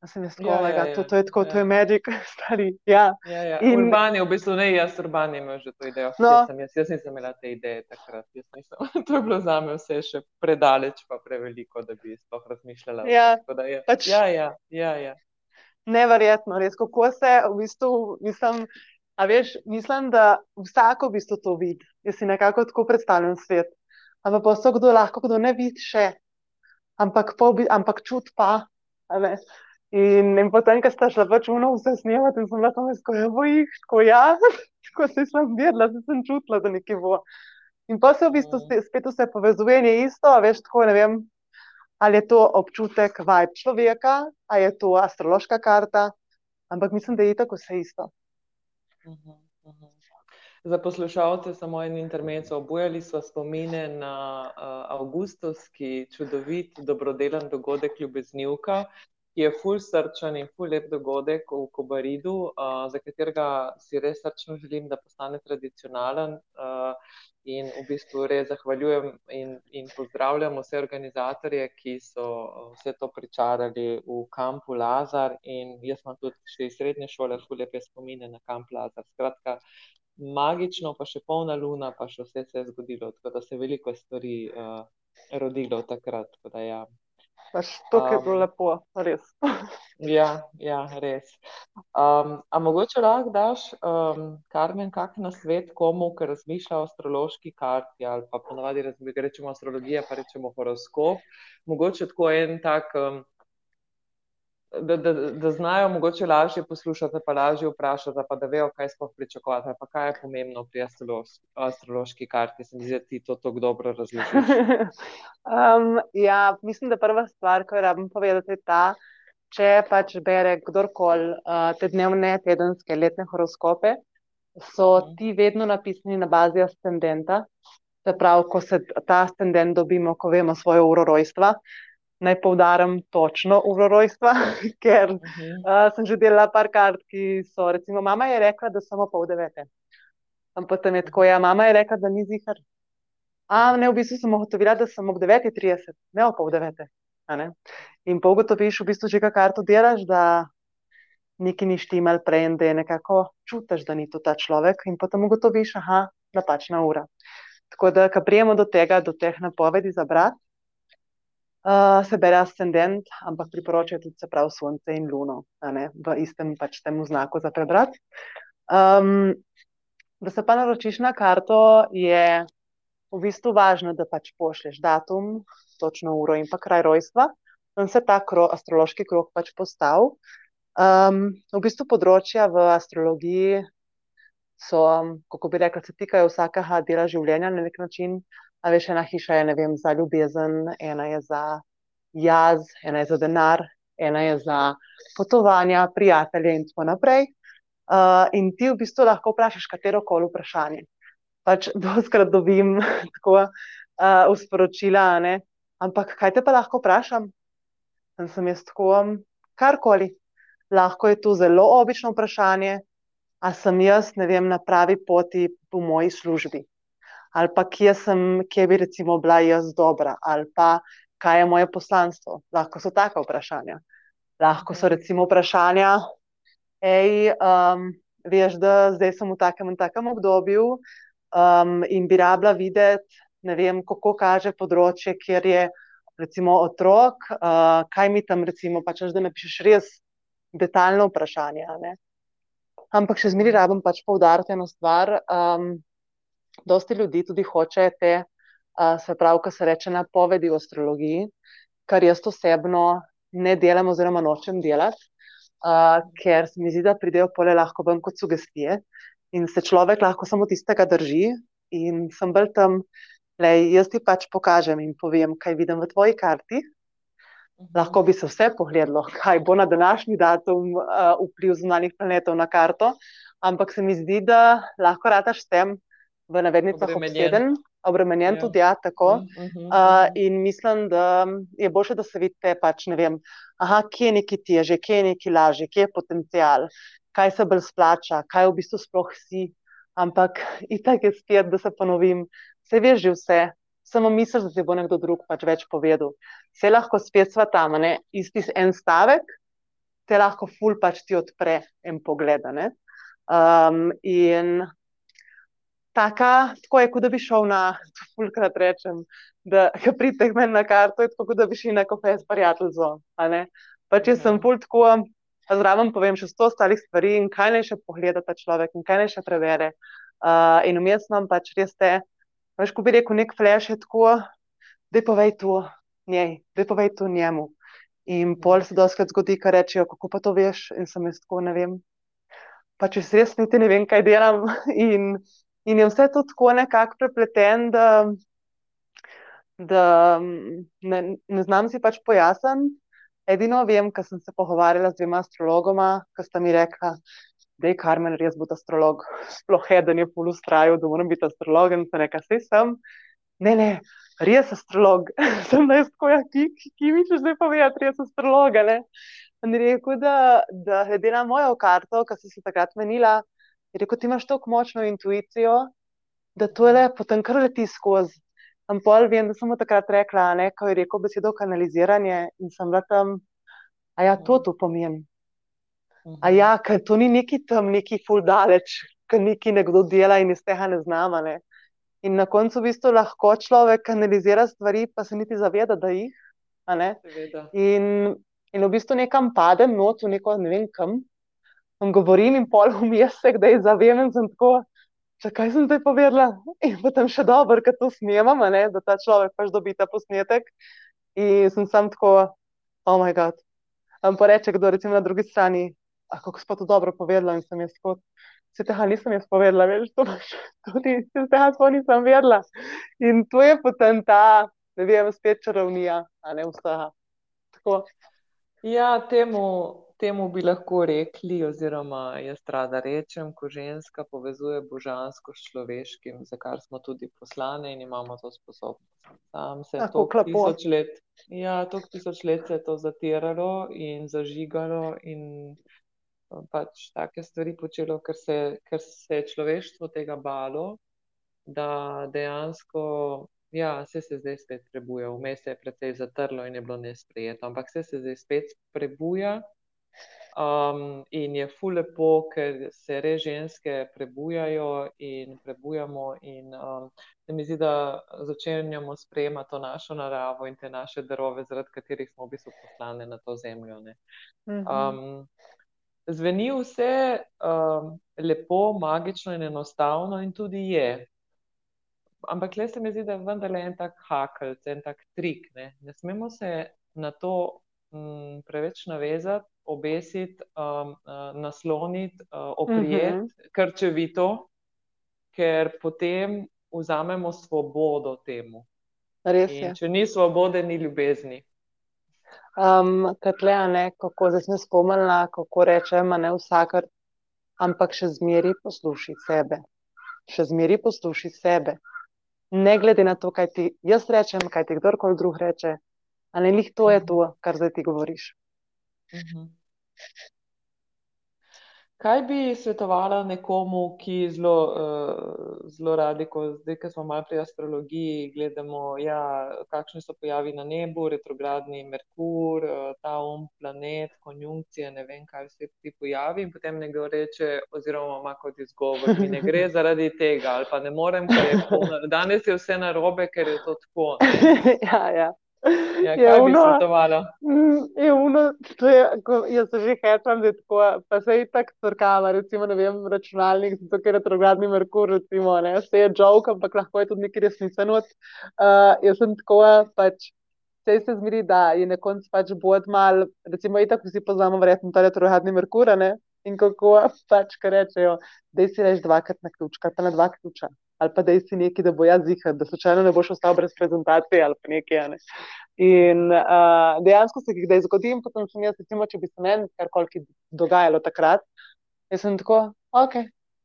Da sem jaz kolega, ja, ja, ja. to, to je tako, ja. to je magic, (laughs) stari. Ja. Ja, ja. In... Urban je v bistvu ne, jaz urban imam že to idejo. No. Jaz, sem, jaz, jaz nisem imela te ideje takrat, jaz nisem. (laughs) to je bilo za me vse še predaleč, pa preveliko, da bi sploh razmišljala. Ja, da je. Pač... ja, ja, ja, ja neverjetno, res kako se v bistvu, mislim, veš, mislim, da vsako v bistvu to vidi. Jaz si nekako tako predstavljam svet. Ampak pa so kdo lahko, kdo ne vidi še, ampak, ampak čut pa. In, in potem, ko sta šla pač uno vse snemati, in sem bila tam skozi, evo jih, tako ja, (laughs) tako se sem vedela, se sem čutila, da nekaj bo. In pa se v bistvu mm. spet vse povezuje, je isto, veš, tako ne vem, ali je to občutek vibe človeka, ali je to astrološka karta, ampak mislim, da je tako vse isto. Mhm, mhm. Za poslušalce samo en intermezzo. Obujali smo spomine na uh, avgustovski čudovit, dobrodelen dogodek Ljubeznivka, ki je ful srčen in ful lep dogodek v Kobaridu, uh, za katerega si res srčno želim, da postane tradicionalen. Uh, in v bistvu res zahvaljujem in, in pozdravljam vse organizatorje, ki so vse to pričarali v kampu Lazar. In jaz imam tudi še iz srednje šole, ful lepe spomine na kamp Lazar. Skratka, magično, pa še polna luna, pa še vse se je zgodilo, tako da se je veliko stvari uh, rodilo takrat. Da, ja. Pač to je bilo um, lepo, res. (laughs) ja, ja, res. Um, a mogoče lahko daš, um, Karmen, kak na svet komu, ki razmišlja o astrološki karti ali pa ponovadi rečemo astrologija, pa rečemo horoskop. Mogoče tako en tak. Um, da, da, da znajo mogoče lažje poslušati, pa lažje vprašati, pa da vejo, kaj sploh pričakovati, pa kaj je pomembno pri astrološki karti. Se mi zdi, da ti to tako dobro razložiš. (laughs) um, ja, mislim, da prva stvar, ki jo rabim povedati, je ta, če pač bere kdorkoli uh, te dnevne, tedenske, letne horoskope, so mhm. ti vedno napisani na bazi ascendenta. Se pravi, ko se ta ascendent dobimo, ko vemo svojo uro rojstva, naj povdarim točno uro rojstva, (laughs) ker uh -huh. uh, sem že delala par kart, ki so, recimo, mama je rekla, da samo pol devete. Ampak tam je tako, ja, mama je rekla, da ni zihar. A ne, v bistvu sem ugotovila, da sem ob 9:30, ne ob pol devete. In pa ugotoviš, v bistvu že kaj karto delaš, da nekaj ni štimal prej da je nekako čutiš, da ni to ta človek, in potem ugotoviš, aha, napačna ura. Tako da, ko prijemo do tega, do teh napovedi za brat, Uh, se bere ascendent, ampak priporočajo tudi se pravi Sonce in Luno, v istem pač temu znaku za prebrati. Um, da se pa naročiš na karto, je v bistvu važno, da pač pošleš datum, točno uro in pa kraj rojstva. in se ta kro, astrološki krok pač postal. Um, v bistvu področja v astrologiji so, kako bi rekla, se tikajo vsakega dela življenja na nek način. A veš, ena hiša je vem, za ljubezen, ena je za jaz, ena je za denar, ena je za potovanja, prijatelje in tako naprej. Uh, in ti v bistvu lahko vprašaš katero koli vprašanje. Pač (laughs) doskrat dobim tako uh, v sporočila, ne? ampak kaj te pa lahko vprašam? In sem jaz tako, karkoli. Lahko je to zelo obično vprašanje, a sem jaz, ne vem, na pravi poti v moji službi. Ali pa kje, sem, kje bi recimo bila jaz dobra, ali pa kaj je moje poslanstvo. Lahko so taka vprašanja. Lahko so recimo vprašanja, hej, um, veš, da zdaj sem v takem in takem obdobju um, in bi rabila videti, ne vem, kako kaže področje, kjer je recimo otrok, uh, kaj mi tam recimo, pač, da me pišeš res detaljno vprašanje. Ampak še zmeraj rabim pač poudariti eno stvar. Um, dosti ljudi tudi hoče te, uh, se pravi, kar se reče napovedi v astrologiji, kar jaz osebno ne delam oziroma nočem delati, uh, ker se mi zdi, da pridejo pole lahko ven kot sugestije in se človek lahko samo tistega drži in sem bolj tam, da jaz ti pač pokažem in povem, kaj vidim v tvoji karti. Lahko bi se vse pogledalo, kaj bo na današnji datum uh, vpliv zunanjih planetov na karto, ampak se mi zdi, da lahko rataš s tem v navednicah obseden, obremenjen ja. tudi ja, tako. Uh, uh, uh, in mislim, da je boljše, da se vidite, pač ne vem, aha, kje je neki teže, kje je neki lažje, kje je potencial, kaj se bolj splača, kaj v bistvu sploh si. Ampak (laughs) itak je spet, da se ponovim, vse veš že vse, samo misliš, da ti bo nekdo drug pač več povedal. Vse lahko spet sva tam, ne? isti en stavek, te lahko ful pač ti odpre en pogled. Um, in taka, tako je, kot da bi šel na, fulkrat rečem, da prideš meni na karto, je tako, da bi šel na kofe s prijateljem. Pač jaz sem ful tako. Zraven povem še sto ostalih stvari, in kaj naj še pogleda ta človek, in kaj naj še prevere. Uh, in vmes nam pač res te Veš, ko bi rekel, nek flash je tako, da povej to njej, da povej to njemu. In pol se doskrat zgodi, kar rečejo, kako pa to veš, in sem jaz tako, ne vem. Pa če res niti ne vem, kaj delam. (laughs) In, in je vse to tako nekako prepleten, da, da ne, ne znam si pač pojasniti. Edino vem, ker sem se pogovarjala z dvema astrologoma, ki sta mi rekla, da je Karmen res bil astrolog, sploh eden je pol ustrajal, da moram biti astrolog in se neka vse sem. Ne, ne, res astrolog, (laughs) sem da jaz tako, ja, ki, ki, ki mi češ zdaj povedati, res astrolog. In rekel, da, da glede na mojo karto, ki sem se takrat menila, je rekel, ti imaš tako močno intuicijo, da to je le potem kar leti skozi. Am pol vem, da sem mu takrat rekla, ne, ko je rekel besedo kanaliziranje in sem bila tam, a ja, to to pomeni. A ja, ker to ni neki tam, neki ful daleč, ker neki nekdo dela in iz tega ne znama. Ne? In na koncu v bistvu lahko človek kanalizira stvari, pa se niti zaveda, da jih. In, in v bistvu nekam padem, not v neko ne vem kam. In govorim in pol vmes se, da je zavem in sem tako, zakaj sem zdaj povedala. In potem še dobro, ker to snemam, da ta človek pač dobi ta posnetek. In sem sam tako, oh moj bog. In pa reče, kdo recimo na drugi strani, kako si pa to dobro povedala. In sem jaz kot, se tega nisem jaz povedala, veš, to pač (laughs) tudi se tega sploh nisem vedela. In to je potem ta, ne vem, spet čarovnija, a ne vsega. Tako. Ja, temu. Temu bi lahko rekli, oziroma jaz rada rečem, ko ženska povezuje božansko s človeškim, za kar smo tudi poslani in imamo to sposobnost. Tam se je to tisoč let, ja, toliko tisoč let se je to zatiralo in zažigalo in pač take stvari počelo, ker se, ker se je človeštvo tega balo, da dejansko, ja, vse se zdaj spet prebuja, vmes je precej zatrlo in je bilo nesprejeto, ampak vse se zdaj spet prebuja. Um, in je fu lepo, ker se res ženske prebujajo in prebujamo. In um, se mi zdi, da začenjamo sprejemati to našo naravo in te naše darove, zaradi katerih smo v bistvu poslani na to zemljo. Um, zveni vse um, lepo, magično in enostavno, in tudi je. Ampak le se mi zdi, da je vendarle en tak hakel, en tak trik. Ne, ne smemo se na to m, preveč navezati, obesiti, um, uh, nasloniti, uh, oprijeti, Mhm. krčevito, ker potem vzamemo svobodo temu. Res je. In če ni svobode, ni ljubezni. Um, Katle, ne, kako zdaj sem spomnila, kako rečem, ne vsakar, ampak še zmeri posluši sebe. Še zmeri posluši sebe. Ne glede na to, kaj ti jaz rečem, kaj ti kdorkoli drug reče, ali njih to je to, kar zdaj ti govoriš. Mhm. Kaj bi svetovala nekomu, ki zelo, uh, zelo radi, ko zdaj, ko smo malo pri astrologiji, gledamo, ja, kakšni so pojavi na nebu, retrogradni Merkur, uh, ta um, planet, konjunkcije, ne vem, kaj vse ti pojavi, in potem nekdo reče, oziroma ima kot izgovor, mi ne gre (laughs) zaradi tega, ali pa ne morem, ker je polno, danes je vse narobe, ker je to tako. ne. (laughs) ja, ja. Ja, Je ono-? Mm, Je uno, to je, ko, jaz se že hecam, da je tako, pa se je tako crkava, recimo, ne vem, računalnik, zato ker je retrogradni Merkur, recimo, ne, vse je joke, ampak lahko je tudi nekaj resničen. Uh, jaz sem tako, pač, vse se zmeri, da je na koncu pač bod mal, recimo, itak vsi poznamo verjetno ta retrogradni Merkur, ne, in kako pač, kar rečejo, da si reč dvakrat na ključ, kar pa na dva ključa. Ali pa da si neki, da bo jaz zihar, da slučajno ne boš ostal brez prezentacije ali pa nekaj. Ne. In uh, dejansko se kdaj zgodi, in potem sem jaz, recimo, če bi se meni karkoli dogajalo takrat, jaz sem tako, ok,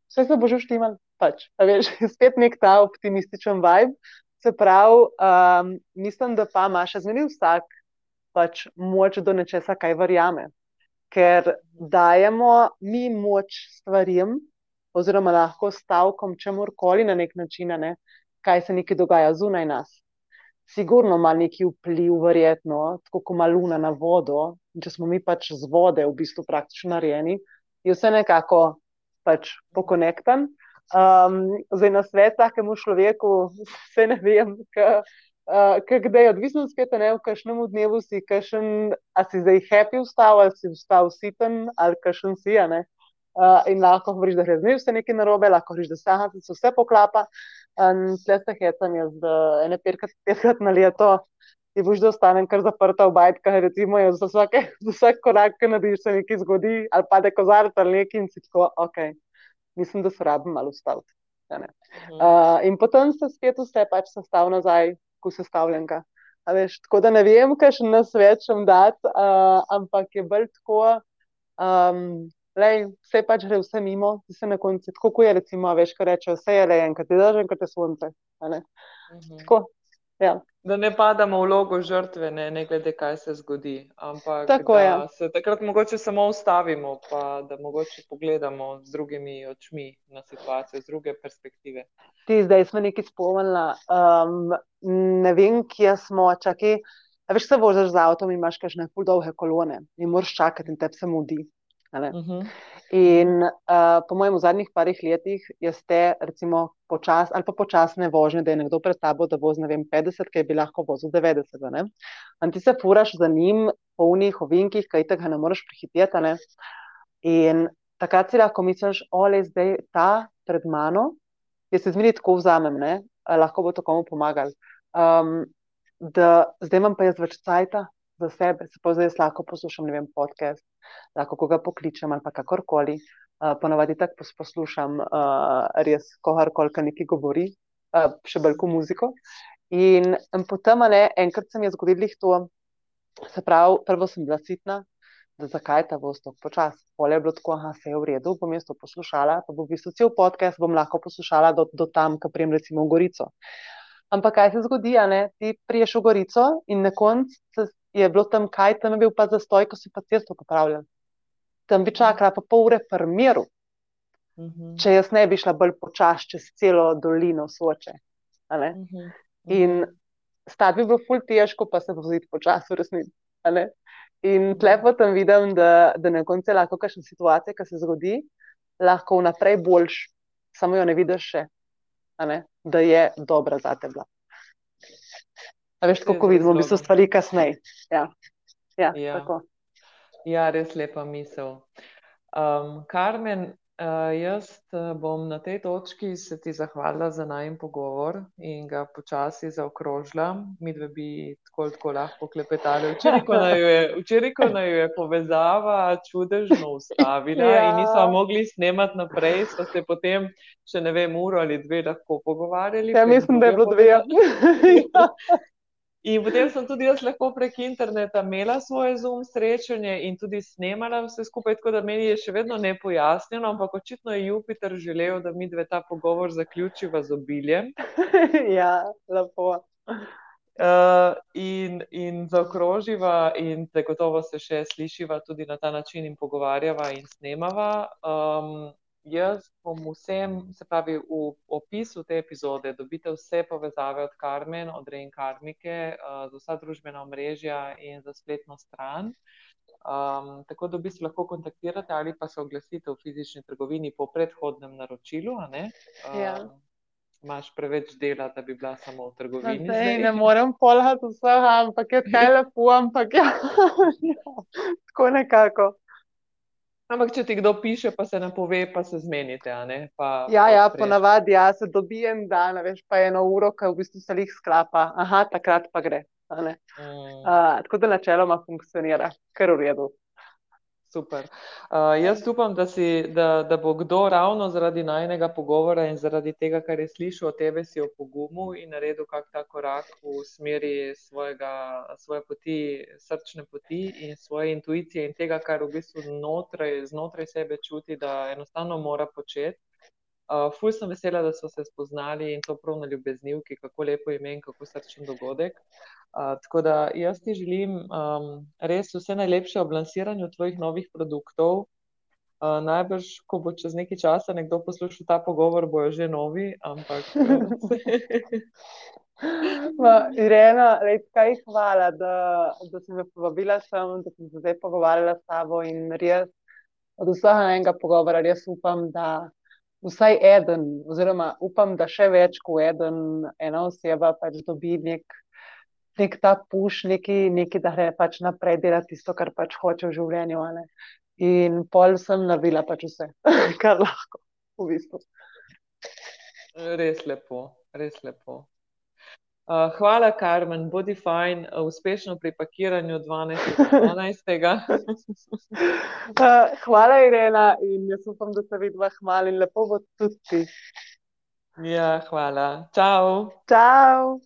vse se bo že uštimal, pač. A veš, (laughs) spet nek ta optimističen vibe. Se pravi, um, mislim, da pa ima še zmeri vsak pač moč do nečesa, kaj verjame. Ker dajemo mi moč stvarem, oziroma lahko stavkom čemorkoli na nek način, ne, kaj se nekaj dogaja zunaj nas. Sigurno ima neki vpliv, verjetno, tako kot ima luna na vodo. In Če smo mi pač z vode v bistvu praktično narejeni, je vse nekako pač pokonektan. Um, zdaj na svet takemu človeku, (laughs) vse ne vem, kdaj je odvisno spet, a ne v kakšnem dnevu si, kakšen, a si zdaj happy vstal, ali si vstal siten, ali kakšen si, ne. Uh, in lahko govoriš, da gre zdaj vse nekaj narobe, lahko govoriš, da se, aha, se vse poklapa. In tle se hecam jaz, da ene petkrat, petkrat na leto ti boš da ostanem kar zaprta v bajtkah, recimo, za, vsake, (laughs) za vsak korak, ki narediš, se nekaj zgodi, ali pade kozarec ali nekaj in si tako, ok, mislim, da se rabim malo ustaviti. Uh, in potem se spet vse pač sestav nazaj, ko se stavljenka. A veš, tako da ne vem, kaj še nas več vam dati, uh, ampak je bolj tako, um, lej, vse pač gre vse mimo, ti se na koncu, tako kot je recimo, a veš, ko rečejo, vse je le enkrat, je daž enkrat je sonce. a ne. Mhm. Tako, ja. Da ne padamo v vlogo žrtve, ne, ne glede, kaj se zgodi, ampak Tako da je. se takrat mogoče samo ustavimo, pa da mogoče pogledamo z drugimi očmi na situacijo, z druge perspektive. Ti zdaj smo nekaj spomnila. Um, ne vem, kje smo, čakaj. A veš, se voziš z avtom in imaš kakšne ful dolge kolone in moraš čakati in tebi se mudi. Ne. Mhm. In uh, po mojem, v zadnjih parih letih je ste, recimo, počas ali pa počasne vožnje, da je nekdo pred tabo, da vozi, ne vem, 50, ki bi lahko vozil 90. a ne. In ti se furaš za njim po unih ovinkih, ki itak ga ne moreš prehiteti. ne. In takrat si lahko misliš, ole, zdaj ta pred mano, jaz se zmeri tako vzamem, ne, lahko bo to komu pomagal. Um, da zdaj imam pa jaz več cajta za sebe, se pa zdaj lahko poslušam, ne vem, podcast, lahko koga pokličem ali pa kakorkoli. Uh, ponavadi tako pos poslušam uh, res kogarkoli, ki nekaj govori, uh, še kot muziko. In, in potem, ne, enkrat se mi je zgodilo to, se pravi, prvo sem bila sitna, da zakaj ta voz tako počasi. Pole je bilo tako, aha, se je v redu, bom jaz to poslušala, pa bo v bistvu cel podcast bom lahko poslušala do, do tam, ko prijem recimo v Gorico. Ampak kaj se zgodi, ne, ti priješ v Gorico in na koncu se- je bilo tam kaj, tam je bil pa zastoj, ko si pa cesto popravljal. Tam bi čakala pa pol ure pri miru, Mhm. če jaz ne bi šla bolj počasi čez celo dolino Soče. a ne. Mhm. In stati bi bilo ful težko, pa se voziti počasi v resnici. In tle potem vidim, da, da na koncu je lahko kakšna situacija, ki se zgodi, lahko vnaprej boljš, samo jo ne vidiš še, ne, da je dobra za tebe. A veš, tako ko vidimo, v bistvu stvari kasneje. Ja. Ja, Ja. tako. Ja, res lepa misel. Um, Karmen, Uh, jaz eh, bom na tej točki se ti zahvalila za najem pogovor in ga počasi zaokrožila. Mi dve bi tako, tako lahko klepetali. Včeraj, ko naj je, včeraj, ko naj je povezava čudežno ustavila ja. in nismo mogli snemati naprej, so se potem še ne vem, uro ali dve lahko pogovarjali. Ja, mislim, da je bilo dve. (laughs) (laughs) In potem sem tudi jaz lahko prek interneta imela svoje zoom srečanje in tudi snemala vse skupaj, tako da meni je še vedno nepojasnjeno, ampak očitno je Jupiter želel, da mi dve ta pogovor zaključiva z obiljem. (laughs) ja, lepo. Uh, in, in zaokroživa, in te gotovo se še slišiva tudi na ta način, in pogovarjava in snemava. Um, jaz bom vsem, se pravi, v opisu te epizode dobite vse povezave od Karmen, od Reinkarnike, uh, za vsa družbena omrežja in za spletno stran. Um, tako da v bistvu lahko kontaktirate ali pa se oglasite v fizični trgovini po predhodnem naročilu. Ja. Imáš preveč dela, da bi bila samo v trgovini. No, zdaj, ne morem polhati vsega, ampak je (laughs) lepo, ampak (laughs) ja. tako nekako. Ampak, če ti kdo piše, pa se ne pove, pa se zmenite. Pa, ja, pa ja ponavadi ja, se dobi en dan, veš, pa eno uro, ki v bistvu se jih sklapa, aha, takrat pa gre. Mm. Uh, tako da načeloma funkcionira, kar v redu. Super. Uh, jaz upam, da, si, da, da bo kdo ravno zaradi najnega pogovora in zaradi tega, kar je slišal o tebi, si opogumil in naredil kak ta korak v smeri svojega, svoje poti, srčne poti in svoje intuicije in tega, kar v bistvu znotraj, znotraj sebe čuti, da enostavno mora početi. Uh, ful sem vesela, da so se spoznali in to prav na ljubeznivki, kako lepo ime in kako srčen dogodek. Uh, tako da jaz ti želim um, res vse najlepše ob lansiranju tvojih novih produktov. Uh, najbrž, ko bo čez nekaj časa nekdo poslušal ta pogovor, bojo že novi. Ampak. (laughs) Ma, Irena, kaj hvala, da, da si me povabila sem, da sem se zdaj pogovarjala s tabo in res od vsega enega pogovora res upam, da vsaj eden, oziroma upam, da še več kot eden, ena oseba pač dobi nek, nek ta puš, neki, neki, da gre pač naprej delati tisto, kar pač hoče v življenju. In pol sem navila pač vse, (laughs) kar lahko, v bistvu. Res lepo, res lepo. Uh, hvala, Karmen, bodi fajn, uh, uspešno pri pakiranju 12. uh, (laughs) hvala, Irena, in jaz upam, da se vidiva hmalo in lepo bo tudi ti. Ja, hvala. Čau. Čau.